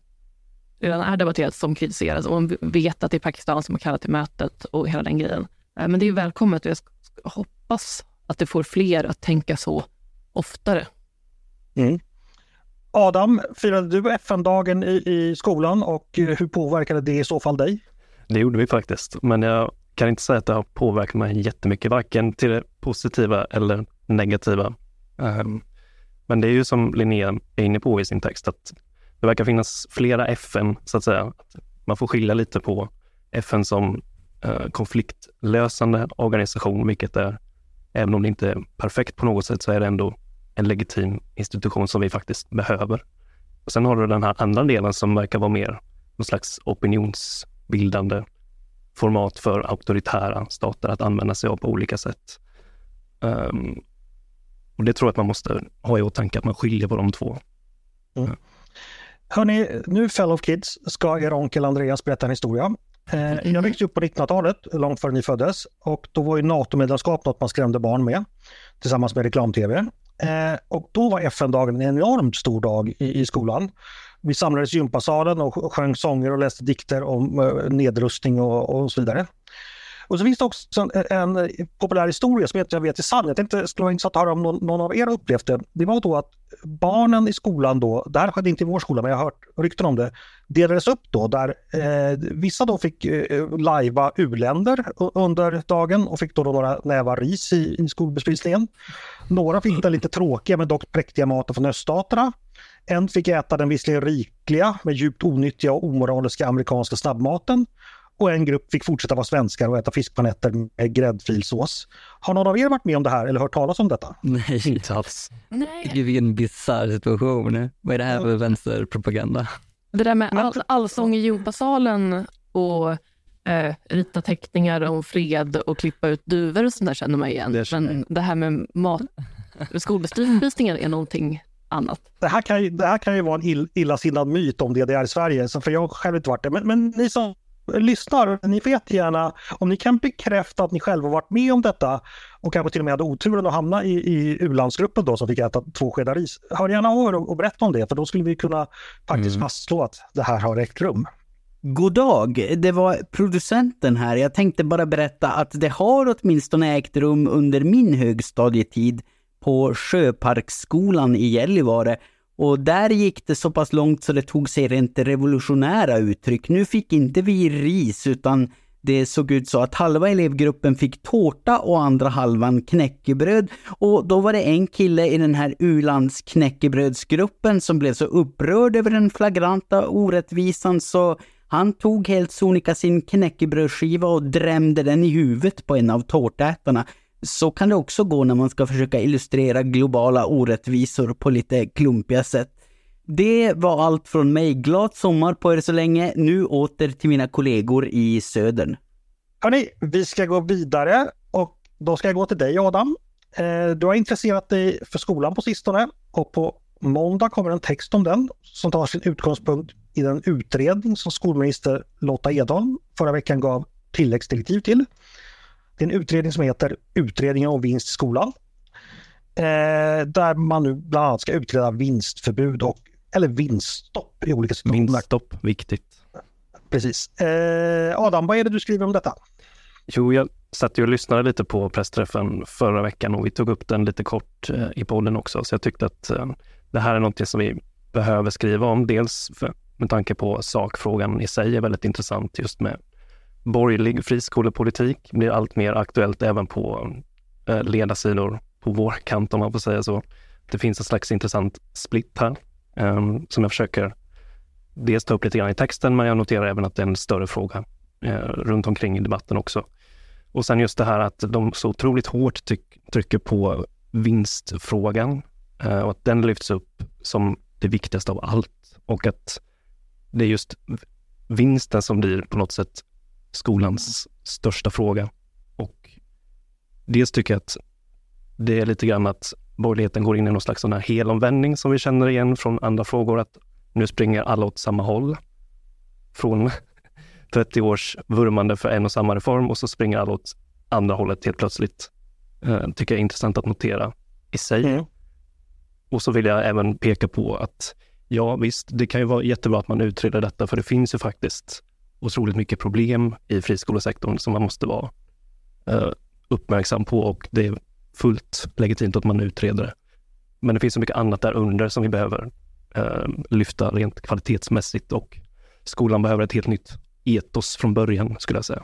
redan är debatterat som kritiseras och man vet att det är Pakistan som har kallat till mötet och hela den grejen. Eh, men det är välkommet och jag hoppas att det får fler att tänka så oftare. Mm. Adam, firade du FN-dagen i, i skolan och hur påverkade det i så fall dig? Det gjorde vi faktiskt, men jag kan inte säga att det har påverkat mig jättemycket, varken till det positiva eller negativa. Um, men det är ju som Linnea är inne på i sin text, att det verkar finnas flera FN, så att säga. Man får skilja lite på FN som uh, konfliktlösande organisation, vilket är Även om det inte är perfekt på något sätt så är det ändå en legitim institution som vi faktiskt behöver. Och sen har du den här andra delen som verkar vara mer någon slags opinionsbildande format för auktoritära stater att använda sig av på olika sätt. Um, och det tror jag att man måste ha i åtanke, att man skiljer på de två. Mm. Hörni, nu Fellow Kids ska er onkel Andreas berätta en historia. Eh, jag växte upp på 1900-talet, långt före ni föddes. Och då var ju NATO-medlemskap något man skrämde barn med, tillsammans med reklam-tv. Eh, och då var FN-dagen en enormt stor dag i, i skolan. Vi samlades i gympasalen och sjöng sånger och läste dikter om eh, nedrustning och, och så vidare. Och så finns det också en, en populär historia som jag vet är sann. Jag tänkte det skulle vara intressant att höra om någon, någon, av er upplevt det. Det var då att barnen i skolan då, det här skedde inte i vår skola men jag har hört rykten om det, delades upp då där eh, vissa då fick eh, lajva u-länder under dagen och fick då, då några nävar ris i, i skolbespisningen. Några fick den lite tråkiga men dock präktiga maten från öststaterna. En fick äta den visserligen rikliga men djupt onyttiga och omoraliska amerikanska snabbmaten och en grupp fick fortsätta vara svenskar och äta fiskpanetter med gräddfilsås. Har någon av er varit med om det här eller hört talas om detta? Nej, Inte alls. Nej. Gud vilken bisarr situation. Vad är det här för vänsterpropaganda? Det där med all, allsång i gympasalen och eh, rita teckningar om fred och klippa ut duvor och sånt där känner man igen. Det Men det här med mat, skolbespisningar är någonting annat. Det här kan ju, det här kan ju vara en ill, illasinnad myt om DDR-Sverige, så för jag har själv inte varit det. Men, men ni som lyssnar, ni vet gärna om ni kan bekräfta att ni själva varit med om detta och kanske till och med hade oturen att hamna i, i u-landsgruppen då som fick äta två skedar ris. Hör gärna av er och, och berätta om det, för då skulle vi kunna faktiskt Mm. fastslå att det här har ägt rum. God dag, det var producenten här. Jag tänkte bara berätta att det har åtminstone ägt rum under min högstadietid på Sjöparksskolan i Gällivare. Och där gick det så pass långt så det tog sig rent revolutionära uttryck. Nu fick inte vi ris utan det såg ut så att halva elevgruppen fick tårta och andra halvan knäckebröd. Och då var det en kille i den här u-landsknäckebrödsgruppen som blev så upprörd över den flagranta orättvisan så han tog helt sonika sin knäckebrödsskiva och drämde den i huvudet på en av tårtätarna. Så kan det också gå när man ska försöka illustrera globala orättvisor på lite klumpiga sätt. Det var allt från mig. Glad sommar på er så länge. Nu åter till mina kollegor i södern. Hörni, vi ska gå vidare och då ska jag gå till dig Adam. Eh, du har intresserat dig för skolan på sistone och på måndag kommer en text om den som tar sin utgångspunkt i den utredning som skolminister Lotta Edholm förra veckan gav tilläggsdirektiv till. Det är en utredning som heter Utredningen om vinst i skolan. Eh, där man nu bland annat ska utreda vinstförbud och eller vinststopp i olika situationer. Vinststopp, viktigt. Precis. Eh, Adam, vad är det du skriver om detta? Jo, jag satt ju och lyssnade lite på pressträffen förra veckan och vi tog upp den lite kort eh, i podden också. Så jag tyckte att eh, det här är något som vi behöver skriva om. Dels för, med tanke på sakfrågan i sig är väldigt intressant just med borgerlig friskolepolitik. blir allt mer aktuellt även på eh, ledarsidor på vår kant om man får säga så. Det finns en slags intressant split här um, som jag försöker dels ta upp lite grann i texten, men jag noterar även att det är en större fråga eh, runt omkring i debatten också. Och sen just det här att de så otroligt hårt trycker på vinstfrågan eh, och att den lyfts upp som det viktigaste av allt och att det är just vinsten som blir på något sätt skolans största fråga. Och dels tycker jag att det är lite grann att borgerligheten går in i någon slags sån här helomvändning som vi känner igen från andra frågor, att nu springer alla åt samma håll. Från (laughs) 30 års vurmande för en och samma reform och så springer alla åt andra hållet helt plötsligt. Eh, tycker jag är intressant att notera i sig. Mm. Och så vill jag även peka på att ja, visst, det kan ju vara jättebra att man utreder detta, för det finns ju faktiskt otroligt mycket problem i friskolesektorn som man måste vara eh, uppmärksam på och det är fullt legitimt att man utreder det. Men det finns så mycket annat där under som vi behöver eh, lyfta rent kvalitetsmässigt och skolan behöver ett helt nytt etos från början skulle jag säga.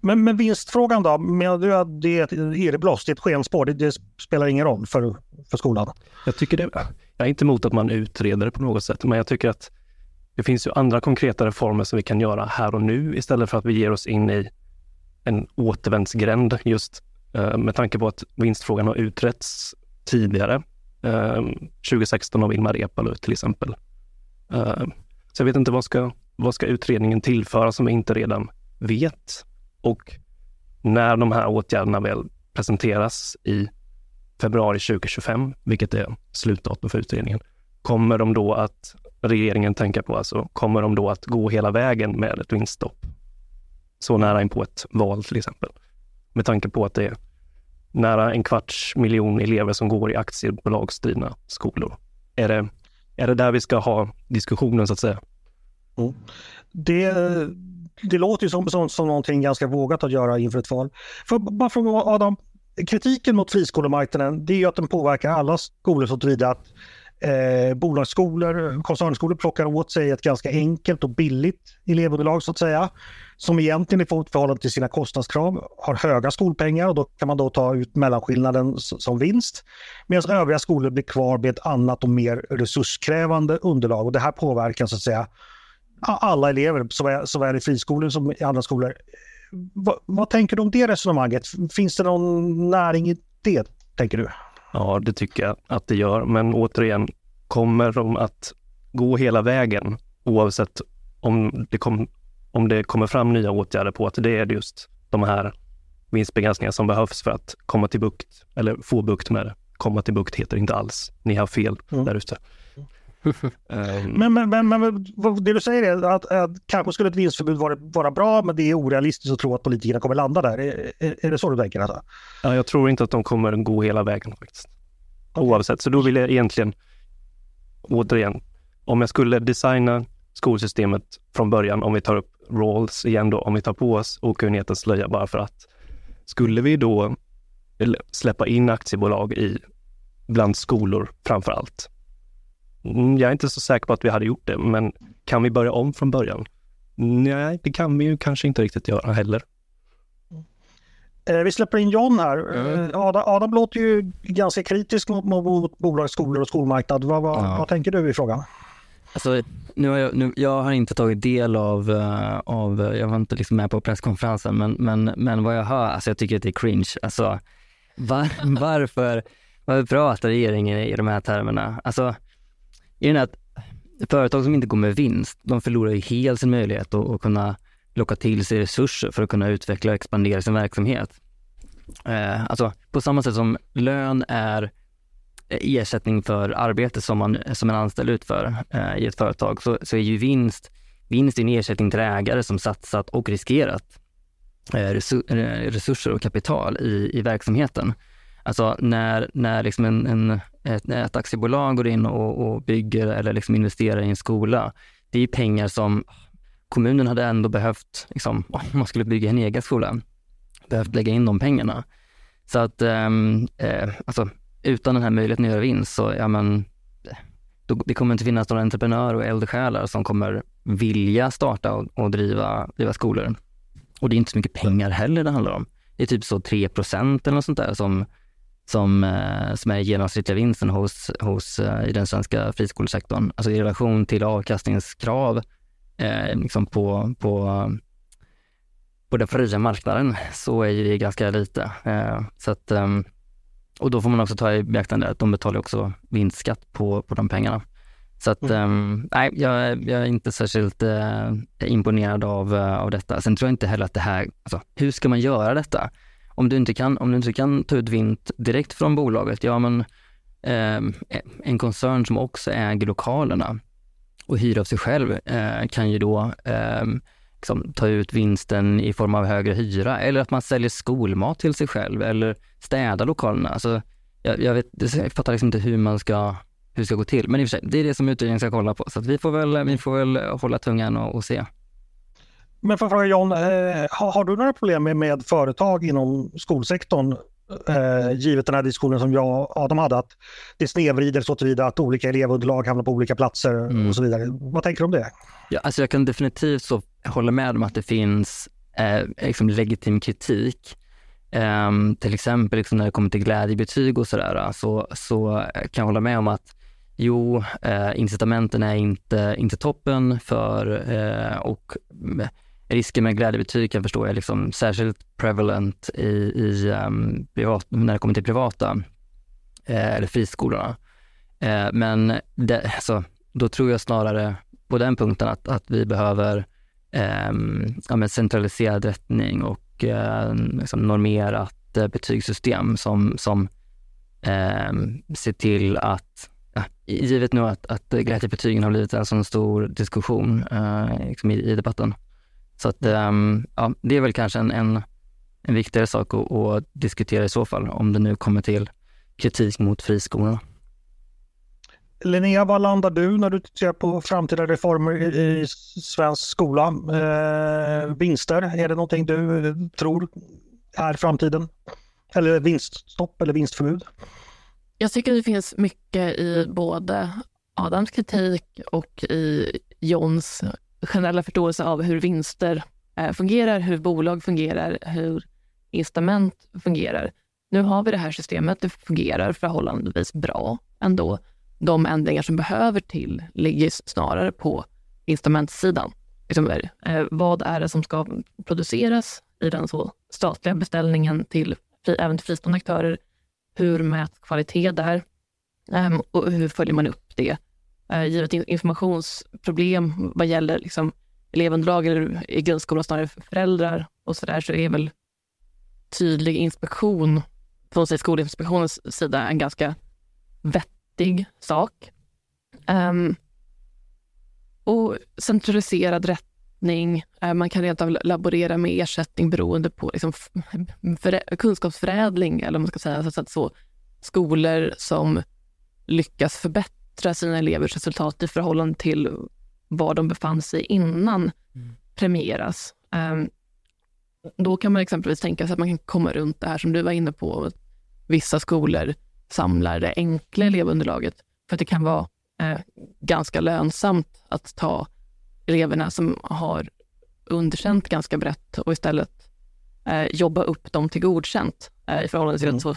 Men, men vinstfrågan då? Menar du att det är ett irrblås, det är ett skenspår? Det, det spelar ingen roll för, för skolan? Jag tycker det, jag är inte emot att man utreder det på något sätt, men jag tycker att det finns ju andra konkreta reformer som vi kan göra här och nu istället för att vi ger oss in i en återvändsgränd just eh, med tanke på att vinstfrågan har utretts tidigare. Eh, 2016 av Ilmar Reepalu till exempel. Eh, så jag vet inte vad ska, vad ska utredningen tillföra som vi inte redan vet? Och när de här åtgärderna väl presenteras i februari 2025, vilket är slutdatum för utredningen, kommer de då att regeringen tänka på, alltså kommer de då att gå hela vägen med ett vinststopp? Så nära in på ett val till exempel. Med tanke på att det är nära en kvarts miljon elever som går i aktiebolagsdrivna skolor. Är det, är det där vi ska ha diskussionen så att säga? Mm. Det, det låter ju som, som, som någonting ganska vågat att göra inför ett val. För, bara fråga Adam, kritiken mot friskolemarknaden det är ju att den påverkar alla skolor så tillvida att eh, bolagsskolor, koncernskolor plockar åt sig ett ganska enkelt och billigt elevunderlag så att säga. Som egentligen i förhållande till sina kostnadskrav har höga skolpengar och då kan man då ta ut mellanskillnaden som vinst. Medan övriga skolor blir kvar med ett annat och mer resurskrävande underlag och det här påverkar så att säga alla elever, såväl, såväl i friskolor som i andra skolor. Va, vad tänker du om det resonemanget? Finns det någon näring i det, tänker du? Ja, det tycker jag att det gör. Men återigen, kommer de att gå hela vägen oavsett om det, kom, om det kommer fram nya åtgärder på att det är just de här vinstbegränsningar som behövs för att komma till bukt, eller få bukt med det. Komma till bukt heter inte alls. Ni har fel mm. där ute. Um, men, men, men, men, det du säger är att, att kanske skulle ett vinstförbud vara, vara bra, men det är orealistiskt att tro att politikerna kommer landa där. Är, är, är det så du tänker? Alltså? Ja, jag tror inte att de kommer gå hela vägen faktiskt. Okay. Oavsett, så då vill jag egentligen, återigen, om jag skulle designa skolsystemet från början, om vi tar upp Rawls igen då, om vi tar på oss okunnighetens slöja bara för att skulle vi då släppa in aktiebolag i bland skolor framför allt? Mm, jag är inte så säker på att vi hade gjort det, men kan vi börja om från början? Nej, det kan vi ju kanske inte riktigt göra heller. Eh, vi släpper in John här. Mm. Adam, Adam låter ju ganska kritisk mot, mot bolag, skolor och skolmarknad. Vad, vad, ja. vad tänker du i frågan? Alltså, nu har jag, nu, jag har inte tagit del av, uh, av, jag var inte liksom med på presskonferensen, men, men, men vad jag hör, alltså jag tycker att det är cringe. Alltså, var, (laughs) varför, varför pratar regeringen i de här termerna? Alltså, i den att företag som inte går med vinst, de förlorar ju helt sin möjlighet att, att kunna locka till sig resurser för att kunna utveckla och expandera sin verksamhet. Eh, alltså, på samma sätt som lön är ersättning för arbete som, man, som en anställd utför eh, i ett företag så, så är ju vinst, vinst en ersättning till ägare som satsat och riskerat eh, eh resurser och kapital i, i verksamheten. Alltså när, när liksom en, en ett, ett aktiebolag går in och, och bygger eller liksom investerar i en skola, det är pengar som kommunen hade ändå behövt, liksom, om man skulle bygga en egen skola, behövt lägga in de pengarna. Så att ehm, eh, alltså, utan den här möjligheten att göra vinst så, ja men, det kommer inte finnas några entreprenörer och eldsjälar som kommer vilja starta och, och driva, driva skolor. Och det är inte så mycket pengar heller det handlar om. Det är typ så 3 procent eller något sånt där som, som, eh, som är genomsnittliga vinsten hos, hos, eh, i den svenska friskolesektorn. Alltså i relation till avkastningskrav eh, liksom på, på, på den fria marknaden så är det ganska lite. Eh, så att, um, och då får man också ta i beaktande att de betalar också vinstskatt på, på de pengarna. Så att, mm. um, nej, jag, jag, är inte särskilt uh, imponerad av, av detta. Sen tror jag inte heller att det här, alltså, hur ska man göra detta? Om du inte kan, om du inte kan ta ut vinst direkt från bolaget, ja men eh, en koncern som också äger lokalerna och hyr av sig själv eh, kan ju då eh, liksom, ta ut vinsten i form av högre hyra eller att man säljer skolmat till sig själv eller städar lokalerna. Alltså, jag, jag, vet, jag fattar liksom inte hur man ska hur det ska gå till. Men i och för sig, det är det som utredningen ska kolla på. Så vi, får väl, vi får väl hålla tungan och, och se. Men för att fråga John, eh, har, har, du några problem med, med företag inom skolsektorn eh, givet den här diskussionen som jag och Adam hade, att det snedvrider så tillvida att olika elevunderlag hamnar på olika platser mm. och så vidare. Vad tänker du om det? Ja, alltså jag kan definitivt så hålla med om att det finns eh, liksom legitim kritik. Um, till exempel liksom när det kommer till glädjebetyg och sådär, så, så kan jag hålla med om att jo, eh, incitamenten är inte, inte toppen för eh, och risken med glädjebetyg kan jag förstå är liksom särskilt prevalent i, i um, privat, när det kommer till privata eh, eller friskolorna. Eh, men det, alltså, då tror jag snarare på den punkten att, att vi behöver eh, ja, centraliserad rättning och eh, liksom normerat eh, betygssystem som, som eh, ser till att, ja, givet nu att, att glädjebetygen har blivit en sån stor diskussion eh, liksom i, i, debatten. Så att, eh, ja, det är väl kanske en, en, en viktigare sak att, att diskutera i så fall, om det nu kommer till kritik mot friskolorna. Linnea, vad landar du när du ser på framtida reformer i, i svensk skola? Eh, vinster, är det någonting du tror är framtiden? Eller vinststopp eller vinstförbud? Jag tycker det finns mycket i både Adams kritik och i Johns generella förståelse av hur vinster eh, fungerar, hur bolag fungerar, hur incitament fungerar. Nu har vi det här systemet, det fungerar förhållandevis bra ändå de ändringar som behöver till ligger snarare på instrumentsidan. Liksom, eh, vad är det som ska produceras i den så statliga beställningen till även till fristående aktörer? Hur mäts kvalitet där? Ehm, och hur följer man upp det? Eh, givet informationsproblem vad gäller liksom, elevunderlag eller i grundskolan snarare föräldrar och så där så är väl tydlig inspektion från sig Skolinspektionens sida en ganska vettig sak. Um, och centraliserad rättning, uh, man kan rent av laborera med ersättning beroende på liksom, kunskapsförädling, eller man ska säga. Så att så, skolor som lyckas förbättra sina elevers resultat i förhållande till var de befann sig innan mm. premieras. Um, då kan man exempelvis tänka sig att man kan komma runt det här som du var inne på. Vissa skolor samlar det enkla elevunderlaget för att det kan vara eh, ganska lönsamt att ta eleverna som har underkänt ganska brett och istället eh, jobba upp dem till godkänt eh, i förhållande till mm. att så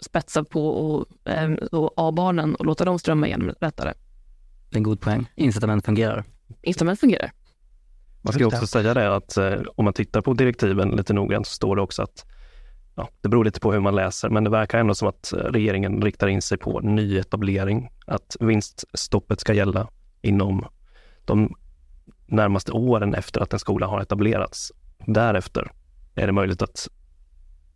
spetsa på och, eh, och A-barnen och låta dem strömma igenom lättare. Det är en god poäng. Incitament fungerar. Incitament fungerar. Man ska också säga det att eh, om man tittar på direktiven lite noggrant så står det också att ja, det beror lite på hur man läser, men det verkar ändå som att eh, regeringen riktar in sig på nyetablering, att vinststoppet ska gälla inom de närmaste åren efter att en skola har etablerats. Därefter är det möjligt att,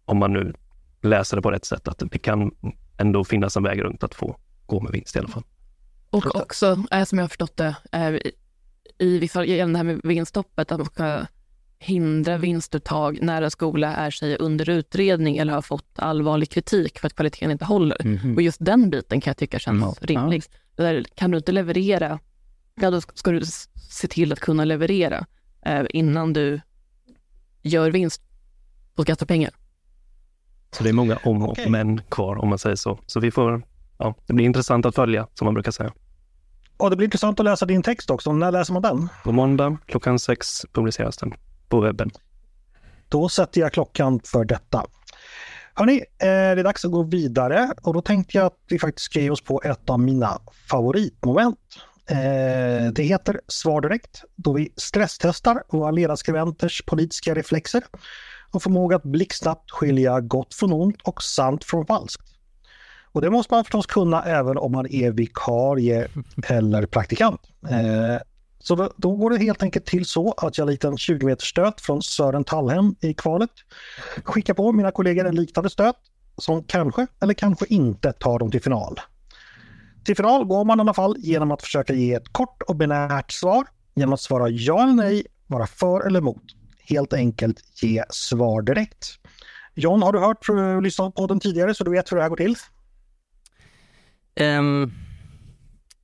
om man nu läser det på rätt sätt, att det kan ändå finnas en väg runt att få gå med vinst i alla fall. Och också, äh, som jag har förstått det, äh, i vissa, gällande det här med vinststoppet, att man ska hindra vinstuttag när en skola är sig under utredning eller har fått allvarlig kritik för att kvaliteten inte håller. Mm -hmm. Och just den biten kan jag tycka känns mm. rimlig. Ja. Där, kan du inte leverera, ja, då ska du se till att kunna leverera eh, innan du gör vinst på skattepengar. Så det är många om och okay. men kvar om man säger så. Så vi får, ja, det blir intressant att följa som man brukar säga. Och det blir intressant att läsa din text också. När läser man den? På måndag klockan sex publiceras den på webben. Då sätter jag klockan för detta. Hörni, eh, det är dags att gå vidare och då tänkte jag att vi faktiskt ska ge oss på ett av mina favoritmoment. Eh, det heter Svar direkt då vi stresstestar våra ledarskribenters politiska reflexer och förmåga att blixtsnabbt skilja gott från ont och sant från falskt. Och det måste man förstås kunna även om man är vikarie eller praktikant. Eh, så då, då, går det helt enkelt till så att jag likt en 20 meters stöt från Sören Tallhem i kvalet skickar på mina kollegor en liknande stöt som kanske eller kanske inte tar dem till final. Till final går man i alla fall genom att försöka ge ett kort och binärt svar genom att svara ja eller nej, vara för eller emot. Helt enkelt ge svar direkt. John, har du hört och eh, lyssnat på den tidigare så du vet hur det här går till? Um,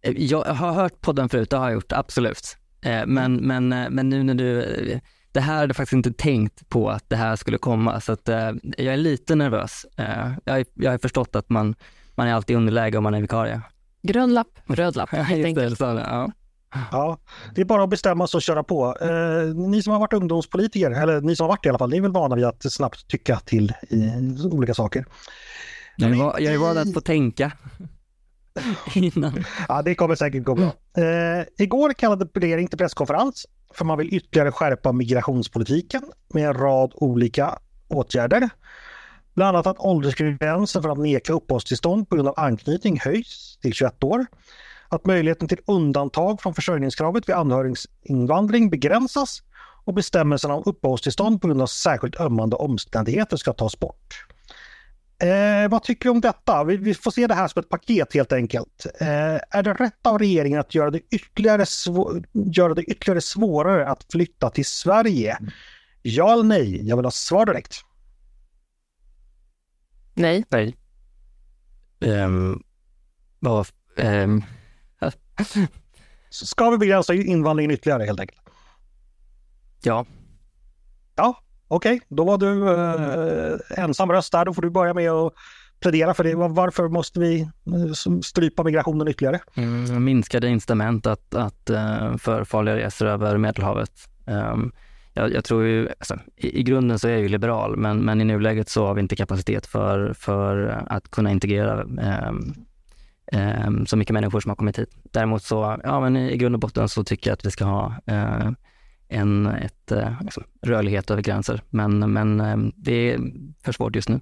jag har hört podden förut, det har jag gjort, absolut. Uh, men, men, men nu när du, det här hade jag faktiskt inte tänkt på att det här skulle komma, så att jag är lite nervös. jag, jag har förstått att man, man är alltid i underläge om man är vikarie. Grön lapp, röd lapp, (laughs) helt enkelt. Ja. Ja, det är bara att bestämma sig och köra på. Eh, ni som har varit ungdomspolitiker, eller ni som har varit det i alla fall, ni är väl vana vid att snabbt tycka till i olika saker. Jag är van att få tänka. (laughs) innan. Ja, det kommer säkert gå bra. Eh, igår kallade regeringen till presskonferens för man vill ytterligare skärpa migrationspolitiken med en rad olika åtgärder. Bland annat att åldersgränsen för att neka uppehållstillstånd på grund av anknytning höjs till 21 år. Att möjligheten till undantag från försörjningskravet vid anhöriginvandring begränsas och bestämmelserna om uppehållstillstånd på grund av särskilt ömmande omständigheter ska tas bort. Eh, vad tycker du om detta? Vi, vi, får se det här som ett paket helt enkelt. Eh, är det rätt av regeringen att göra det, ytterligare göra det ytterligare svårare att flytta till Sverige? Ja eller nej? Jag vill ha svar direkt. Nej. Nej. Um, vad, um. (laughs) Ska vi begränsa invandringen ytterligare helt enkelt? Ja. Ja, Okej, okay, då var du eh, ensam röst där. Då får du börja med att plädera för det. Varför måste vi eh, strypa migrationen ytterligare? Mm, minskade incitament att, att, uh, för farliga resor över Medelhavet. Um, jag, jag, tror ju, alltså, i, i, grunden så är jag ju liberal, men, men i nuläget så har vi inte kapacitet för, för att kunna integrera um, eh, så mycket människor som har kommit hit. Däremot så, ja men i grund och botten så tycker jag att vi ska ha eh, en ett, eh, liksom, rörlighet över gränser. Men, men eh, det är för svårt just nu.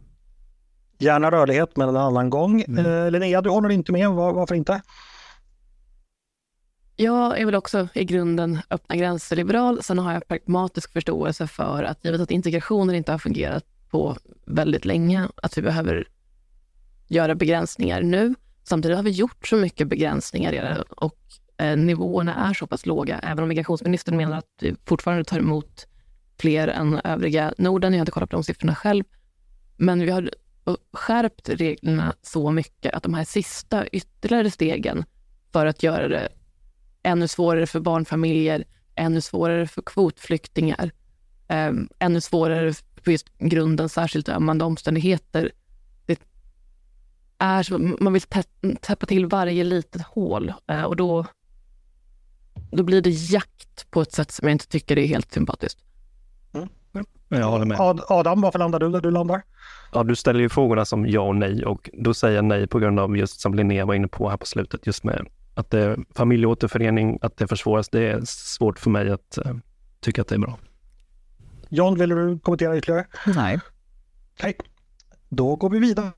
Gärna rörlighet, men en annan gång. Mm. Eh, Linnea, du håller inte med. Var, varför inte? Jag är väl också i grunden öppna gränser-liberal. Sen har jag pragmatisk förståelse för att givet att integrationen inte har fungerat på väldigt länge, att vi behöver göra begränsningar nu. Samtidigt har vi gjort så mycket begränsningar redan och eh, nivåerna är så pass låga. Även om migrationsministern menar att vi fortfarande tar emot fler än övriga Norden. Jag har inte kollat på de siffrorna själv. Men vi har skärpt reglerna så mycket att de här sista ytterligare stegen för att göra det ännu svårare för barnfamiljer, ännu svårare för kvotflyktingar, eh, ännu svårare på just grunden särskilt ömmande omständigheter. Är så, man vill tä- täppa till varje litet hål eh, och då, då blir det jakt på ett sätt som jag inte tycker är helt sympatiskt. Jag håller med. Ad- Adam, varför landar du där du landar? Ja, du ställer ju frågorna som ja och nej och då säger jag nej på grund av just som Linnea var inne på här på slutet, just med att det är familjeåterförening, att det försvåras. Det är svårt för mig att eh, tycka att det är bra. John, vill du kommentera ytterligare? Nej. Nej. Då går vi vidare.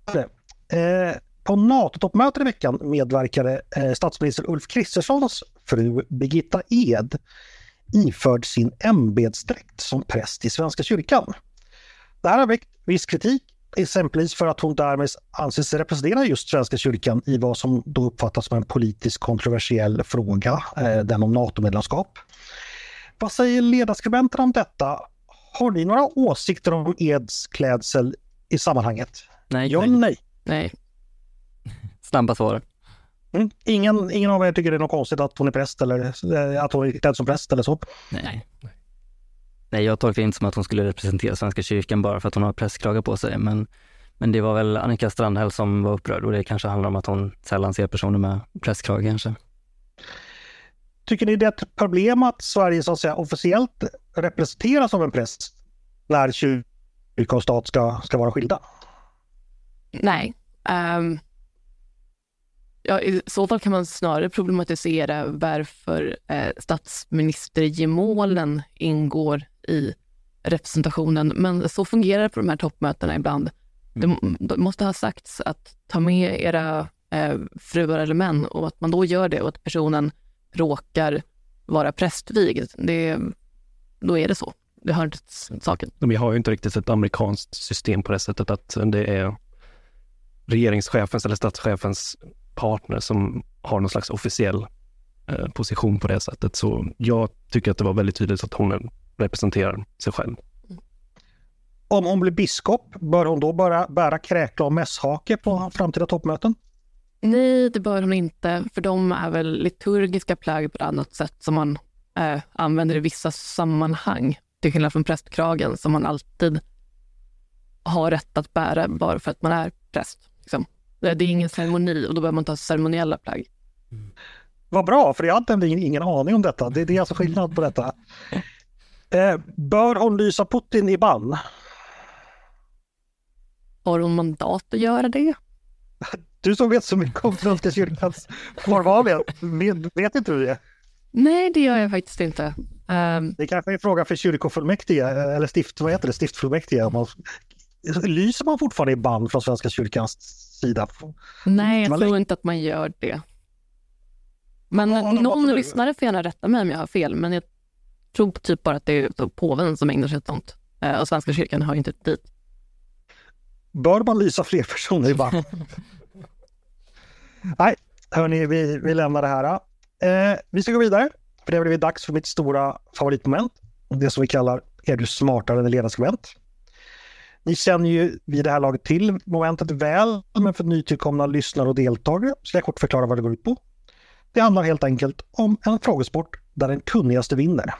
Eh, på NATO-toppmötet i veckan medverkade eh, statsminister Ulf Kristerssons fru Birgitta Ed iförd sin ämbetsdräkt som präst i Svenska kyrkan. Det här har väckt viss kritik, exempelvis för att hon därmed anses representera just Svenska kyrkan i vad som då uppfattas som en politiskt kontroversiell fråga, eh, den om NATO-medlemskap. Vad säger ledarskribenten om detta? Har ni några åsikter om Eds klädsel i sammanhanget? Nej, Ja nej. Nej? Snabba svar. Mm. Ingen, ingen av er tycker det är något konstigt att hon är präst eller eh, att hon är klädd som präst eller så? Nej. Nej, jag tolkar inte som att hon skulle representera Svenska kyrkan bara för att hon har prästkrage på sig. Men, men det var väl Annika Strandhäll som var upprörd och det kanske handlar om att hon sällan ser personer med prästkrage kanske. Tycker ni det är ett problem att Sverige så att säga officiellt representeras som en präst när kyrka och stat ska, ska vara skilda? Nej. Ehm, ja, I så fall kan man snarare problematisera varför eh, statsministergemålen ingår i representationen. Men så fungerar det på de här toppmötena ibland. Det, det måste ha sagts att ta med era eh, fruar eller män och att man då gör det och att personen råkar vara prästvigd. Det, då är det så. Det hör inte till saken. Vi har ju inte riktigt ett amerikanskt system på det sättet att det är regeringschefens eller statschefens partner som har någon slags officiell eh, position på det sättet. Så jag tycker att det var väldigt tydligt att hon representerar sig själv. Om hon blir biskop, bör hon då bara bära kräkla och mässhake på framtida toppmöten? Nej, det bör hon inte, för de är väl liturgiska plagg på ett annat sätt som man eh, använder i vissa sammanhang. Till skillnad från prästkragen som man alltid har rätt att bära bara för att man är präst. Liksom. Det är ingen ceremoni och då behöver man ta ceremoniella plagg. Vad bra, för jag hade ingen aning om detta. Det, det är alltså skillnad på detta. Eh, bör hon lysa Putin i bann? Har hon mandat att göra det? Du som vet så mycket om Svenska kyrkans kvarvarande, vet, vet inte du det? Nej, det gör jag faktiskt inte. Ehm, Det kanske är en fråga för kyrkofullmäktige, eller stift, vad heter det, stiftfullmäktige. Om man, lyser man fortfarande i band från Svenska kyrkans sida? nej, jag Man tror inte att man gör det. Men Ja, någon lyssnare får gärna rätta mig om jag har fel, men jag tror typ bara att det är påven som ägnar sig åt sånt. Eh, och Svenska kyrkan har ju inte dit. Bör man lysa fler personer i band? (laughs) Nej, hörni, vi, vi lämnar det här. Eh, vi ska gå vidare, för det har blivit dags för mitt stora favoritmoment. Det som vi kallar Är du smartare än en ledarskribent? Ni känner ju vid det här laget till momentet väl, men för nytillkomna lyssnare och deltagare ska jag kort förklara vad det går ut på. Det handlar helt enkelt om en frågesport där den kunnigaste vinner.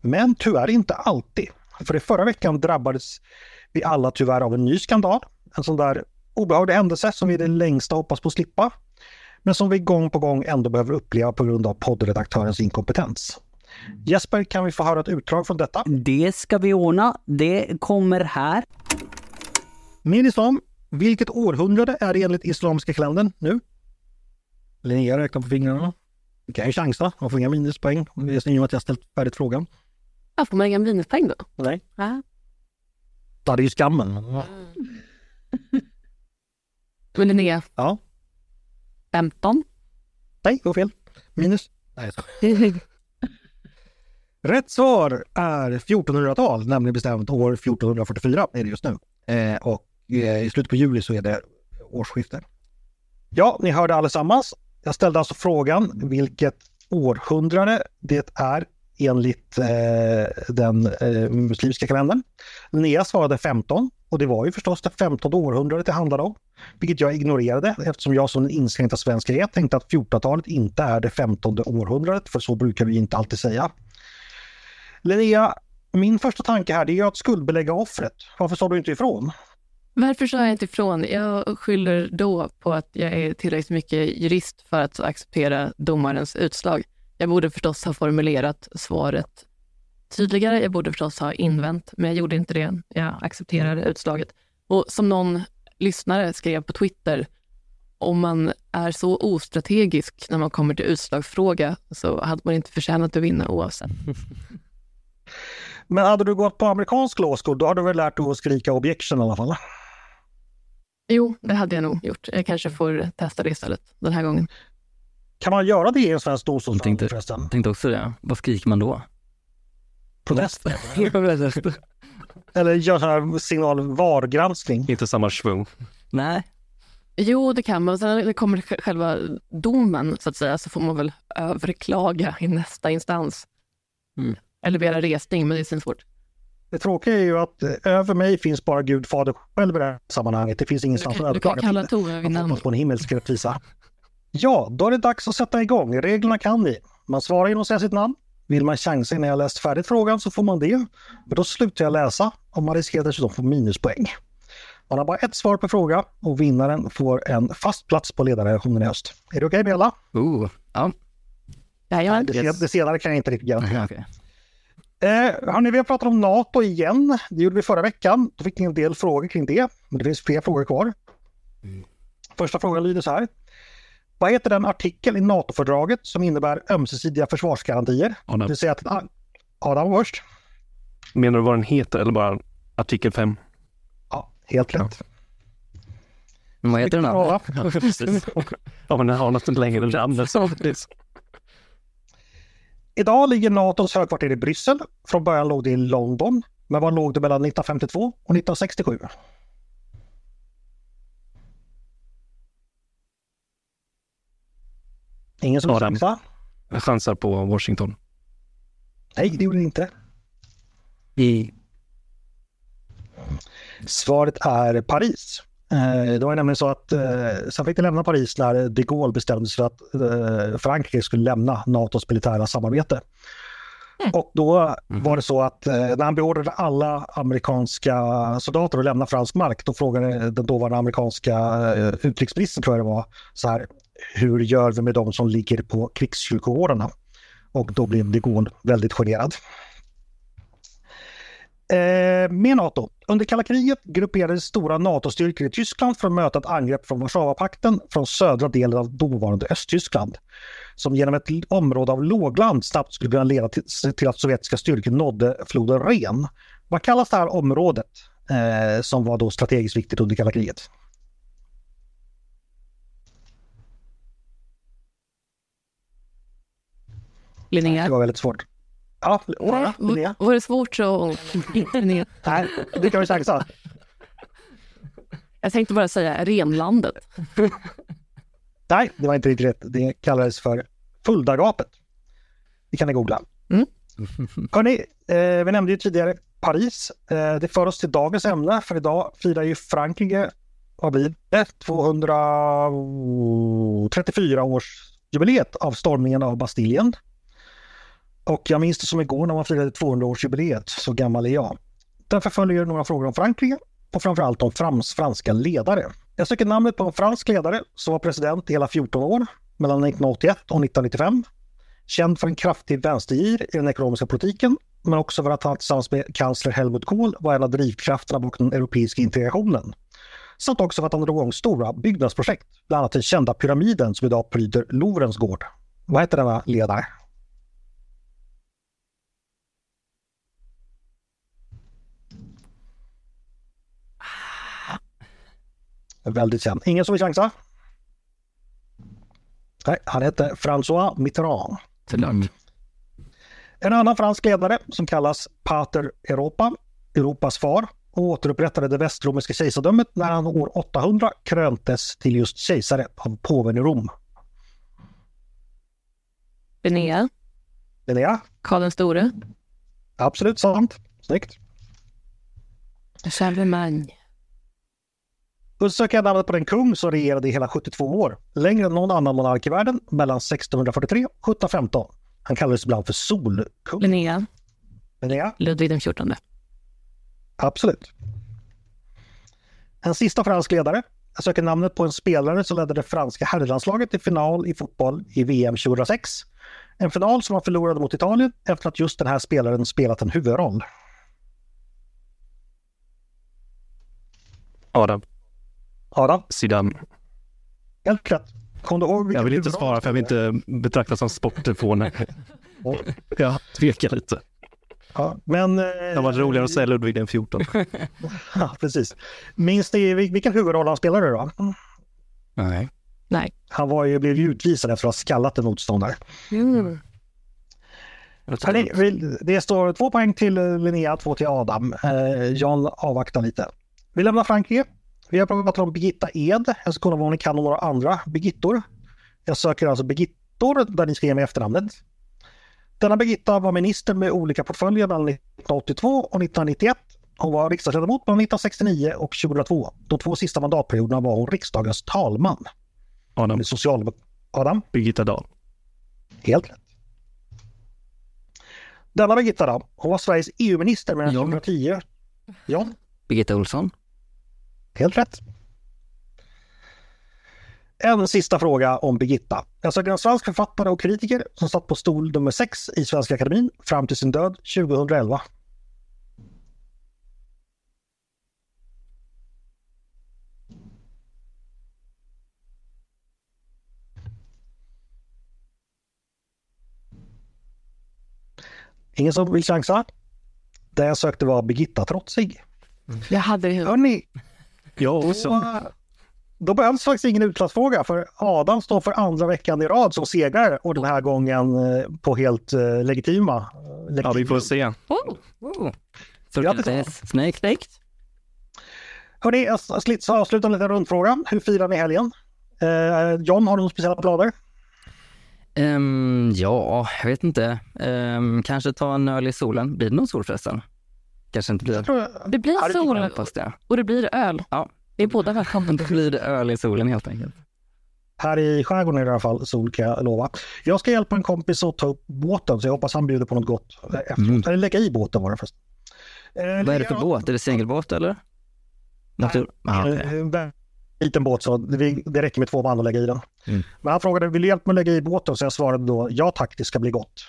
Men tyvärr inte alltid. För i förra veckan drabbades vi alla tyvärr av en ny skandal. En sån där obehaglig händelse som vi i det längsta hoppas på att slippa. Men som vi gång på gång ändå behöver uppleva på grund av poddredaktörens inkompetens. Jesper, kan vi få höra ett utdrag från detta? Det ska vi ordna. Det kommer här. Med islam, vilket århundrade är det enligt islamiska kalendern nu? Linnea räknar på fingrarna. Du kan ju chansa, man får inga minuspoäng i och med att jag ställt färdigt frågan. Ja, får man inga minuspoäng då? Nej. Ja. Det är ju skammen. men- Men Linnea, Ja, 15? nej, det var fel. Minus. (laughs) Nej, jag. Rätt svar är 1400-tal, nämligen bestämt år 1444 är det just nu. Eh, och eh, i slutet på juli så är det årsskifte. Ja, ni hörde allesammans. Jag ställde alltså frågan vilket århundrade det är enligt eh, den eh, muslimska kalendern. Linnea svarade 15 och det var ju förstås det 15 århundradet det handlade om. Vilket jag ignorerade eftersom jag som den inskränkta svenska är tänkte att 1400-talet inte är det 15 århundradet för så brukar vi inte alltid säga. Linnea, min första tanke här det är att skuldbelägga offret. Varför sa du inte ifrån? Varför sa jag inte ifrån? Jag skyller då på att jag är tillräckligt mycket jurist för att acceptera domarens utslag. Jag borde förstås ha formulerat svaret tydligare. Jag borde förstås ha invänt, men jag gjorde inte det. Jag accepterade utslaget. Och som någon lyssnare skrev på Twitter, om man är så ostrategisk när man kommer till utslagsfråga så hade man inte förtjänat att vinna oavsett. (laughs) Men hade du gått på amerikansk school, då hade du väl lärt dig att skrika objection i alla fall? Jo, det hade jag nog gjort. Jag kanske får testa det istället den här gången. Kan man göra det i en svensk domstol Jag tänkte- förresten? Jag tänkte också det. Vad skriker man då? Protest? (laughs) Eller gör sån här signal VAR-granskning? Inte samma svung. Nej, Jo, det kan man. Sen när det kommer själva domen, så att säga, så får man väl överklaga i nästa instans. Mm. Eller begära resning, men det är svårt. Det tråkiga är ju att eh, över mig finns bara Gud fader själv i det här sammanhanget. Det finns ingenstans att Du kan överklaga kalla. Tove vid namn. på en himmelsk rättvisa. Ja, då är det dags att sätta igång. Reglerna kan ni. Man svarar genom att säga sitt namn. Vill man chansa innan jag läst färdigt frågan så får man det. Men då slutar jag läsa och man riskerar dessutom att få minuspoäng. Man har bara ett svar per fråga och vinnaren får en fast plats på ledarredaktionen i höst. Är det okej Bella? oh, ja. Det, det senare kan jag inte riktigt garantera. (laughs) okej. Eh, hörni, vi har pratat om NATO igen. Det gjorde vi förra veckan. Då fick ni en del frågor kring det. Men det finns fler frågor kvar. Första frågan lyder så här. Vad heter den artikel i NATO-fördraget som innebär ömsesidiga försvarsgarantier? Adam. Det vill säga att Adam var först. Menar du vad den heter eller bara artikel 5? Ja, helt rätt. Men vad heter den? Ja. Precis. Ja, men den har något längre namn. Så det är så. Idag ligger NATOs högkvarter i Bryssel. Från början låg det i London. Men var låg det mellan 1952 och 1967? Ingen som chansar? Jag chansar på Washington. Nej, det gjorde det inte. I, Svaret är Paris. Eh, Det var nämligen så att eh, sen fick de lämna Paris när de Gaulle bestämde sig för att eh, Frankrike skulle lämna NATOs militära samarbete. Och då var det så att eh, när han beordrade alla amerikanska soldater att lämna fransk mark, då frågade den dåvarande amerikanska eh, utrikesministern, tror jag det var, så här, hur gör vi med de som ligger på krigskyrkogårdarna? Och då blev de Gaulle väldigt generad. Eh, med NATO. Under kalla kriget grupperades stora NATO-styrkor i Tyskland för att möta ett angrepp från Warszawapakten från södra delen av dåvarande Östtyskland. Som genom ett område av lågland snabbt skulle kunna leda till, till att sovjetiska styrkor nådde floden Ren. Vad kallas det här området eh, som var då strategiskt viktigt under kalla kriget? Linnea. Det var väldigt svårt. Ja, Sara, Linnea? Var det svårt så... Nej, det kan vi chansa. Jag tänkte bara säga renlandet. Nej, det var inte riktigt rätt. Det kallades för Fuldagapet. Det kan ni googla. Mm. Hörrni, eh, vi nämnde ju tidigare Paris. Eh, det för oss till dagens ämne, för idag firar ju Frankrike, vad blir det, 234 års jubileet av stormningen av Bastiljen. Och jag minns det som igår när man firade 200-årsjubileet, så gammal är jag. Därför följer några frågor om Frankrike och framförallt om frans, franska ledare. Jag söker namnet på en fransk ledare som var president i hela 14 år, mellan 1981 och 1995. Känd för en kraftig vänstergir i den ekonomiska politiken, men också för att han tillsammans med kansler Helmut Kohl var en av drivkrafterna bakom den europeiska integrationen. samt också för att han drog igång stora byggnadsprojekt, bland annat den kända pyramiden som idag pryder Lovrens gård. Vad heter denna ledare? Väldigt känd. Ingen som vill chansa? Nej, han hette François Mitterrand. Såklart. En annan fransk ledare som kallas Pater Europa, Europas far, och återupprättade det västromerska kejsardömet när han år 800 kröntes till just kejsare av påven i Rom. Linnea, Linnea? Karl den store, Absolut sant. Snyggt. Charlemagne. Och så söker jag namnet på den kung som regerade i hela 72 år, längre än någon annan monark i världen, mellan 1643 och 1715. Han kallades ibland för Solkung. Linnea, Linnea? Ludvig den fjortonde. Absolut. En sista fransk ledare. Jag söker namnet på en spelare som ledde det franska herrlandslaget till final i fotboll i VM 2006. En final som man förlorade mot Italien efter att just den här spelaren spelat en huvudroll. Adam, Adam, Zidane. helt rätt. Kom du ihåg Jag vill inte svara för jag vill inte betraktas som sporttelefon. (laughs) (laughs) Jag tvekar lite. Ja, men... eh, Det varit roligare att säga Ludvig den 14. (laughs) Ja, precis. Minns ni vil- vilken huvudroll han spelade då? Nej. Nej. Han var ju, blev ju utvisad efter att ha skallat en motståndare. Mm. Vi- det står två poäng till eh, Linnea, två till Adam. Eh, Jan avvaktar lite. Vi lämnar Frankrike. Vi har pratat om Birgitta Ed. Jag ska kolla vad ni kan om några andra Birgittor. Jag söker alltså Birgittor där ni ska ge mig efternamnet. Denna Birgitta var minister med olika portföljer mellan 1982 och 1991. Hon var riksdagsledamot mellan 1969 och 2002. De två sista mandatperioderna var hon riksdagens talman. Adam, Socialdemok- Adam? Birgitta Dahl. Helt rätt. Denna Birgitta då, hon var Sveriges EU-minister mellan Ja. 2010. Ja, Birgitta Olsson. Helt rätt. En sista fråga om Birgitta. Jag söker en svensk författare och kritiker som satt på stol nummer 6 i Svenska Akademin fram till sin död 2011. Ingen som vill chansa? Det jag sökte var Birgitta Trotsig. Jag hade det i huvudet. Jag då, också. då behövs faktiskt ingen utslagsfråga för Adam står för andra veckan i rad som segrare och den här gången eh, på helt eh, legitima. eh, Ja, vi får se. Oh, Oh. Grattis. Snake. snyggt. Hörni, jag avslutar en liten rundfråga. Hur firar ni helgen? Eh, John, har du några speciella planer? Ehm, ja, jag vet inte. Ehm, kanske ta en öl i solen. Blir det någon sol förresten? Kanske inte blir. Jag tror jag, Det blir Ja, sol Hoppas det. och det blir öl. Ja. Det är båda välkomna. Då blir det öl i solen helt enkelt. här i skärgården i alla fall sol kan jag lova. Jag ska hjälpa en kompis att ta upp båten så jag hoppas han bjuder på något gott eh, efteråt. Mm. Eller lägga i båten var det först. Eh, Vad är det för båt? Är det segelbåt eller? Natur? Ah, okej. Eh, liten båt så det, det räcker med två man att lägga i den. Mm. Men han frågade, vill du hjälpa mig att lägga i båten? Så jag svarade då, ja tack, det ska bli gott.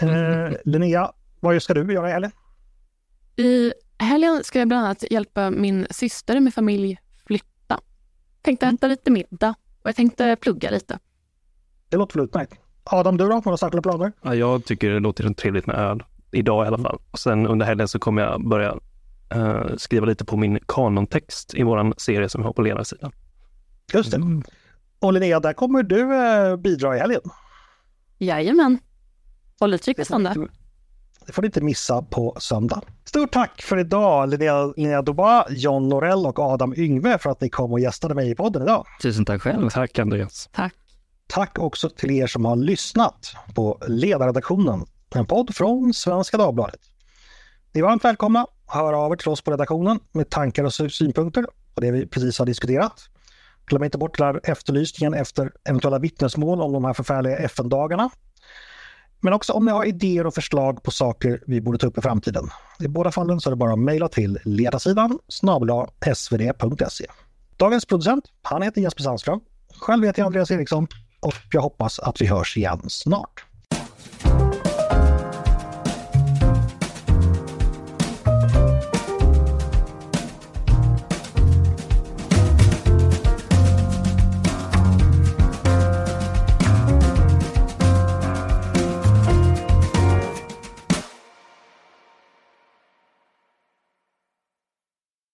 Eh, Linnea, vad ska du göra i helgen? I helgen ska jag bland annat hjälpa min syster med familj flytta. Tänkte äta lite middag och jag tänkte plugga lite. Det låter väl utmärkt. Adam, du då? Har du några särskilda planer? Ja, jag tycker det låter trevligt med öl. Idag i alla fall. Och sen under helgen så kommer jag börja eh, skriva lite på min kanontext i våran serie som vi har på ledarsidan. Just det. Och Linnea, där kommer du eh, bidra i helgen. Jajamän. Håll utkik på söndag. Det får ni inte missa på söndag. Stort tack för idag Linnea, Linnea Doba, John Norell och Adam Yngve för att ni kom och gästade mig i podden idag. Tusen tack själv. Tack Andreas. Tack också till er som har lyssnat på Ledarredaktionen, en podd från Svenska Dagbladet. Ni är varmt välkomna att höra av er till oss på redaktionen med tankar och synpunkter på det vi precis har diskuterat. Glöm inte bort den här efterlysningen efter eventuella vittnesmål om de här förfärliga FN-dagarna. Men också om ni har idéer och förslag på saker vi borde ta upp i framtiden. I båda fallen så är det bara att mejla till ledarsidan snabel-a svd.se. Dagens producent, han heter Jesper Sandström. Själv heter jag Andreas Eriksson och jag hoppas att vi hörs igen snart.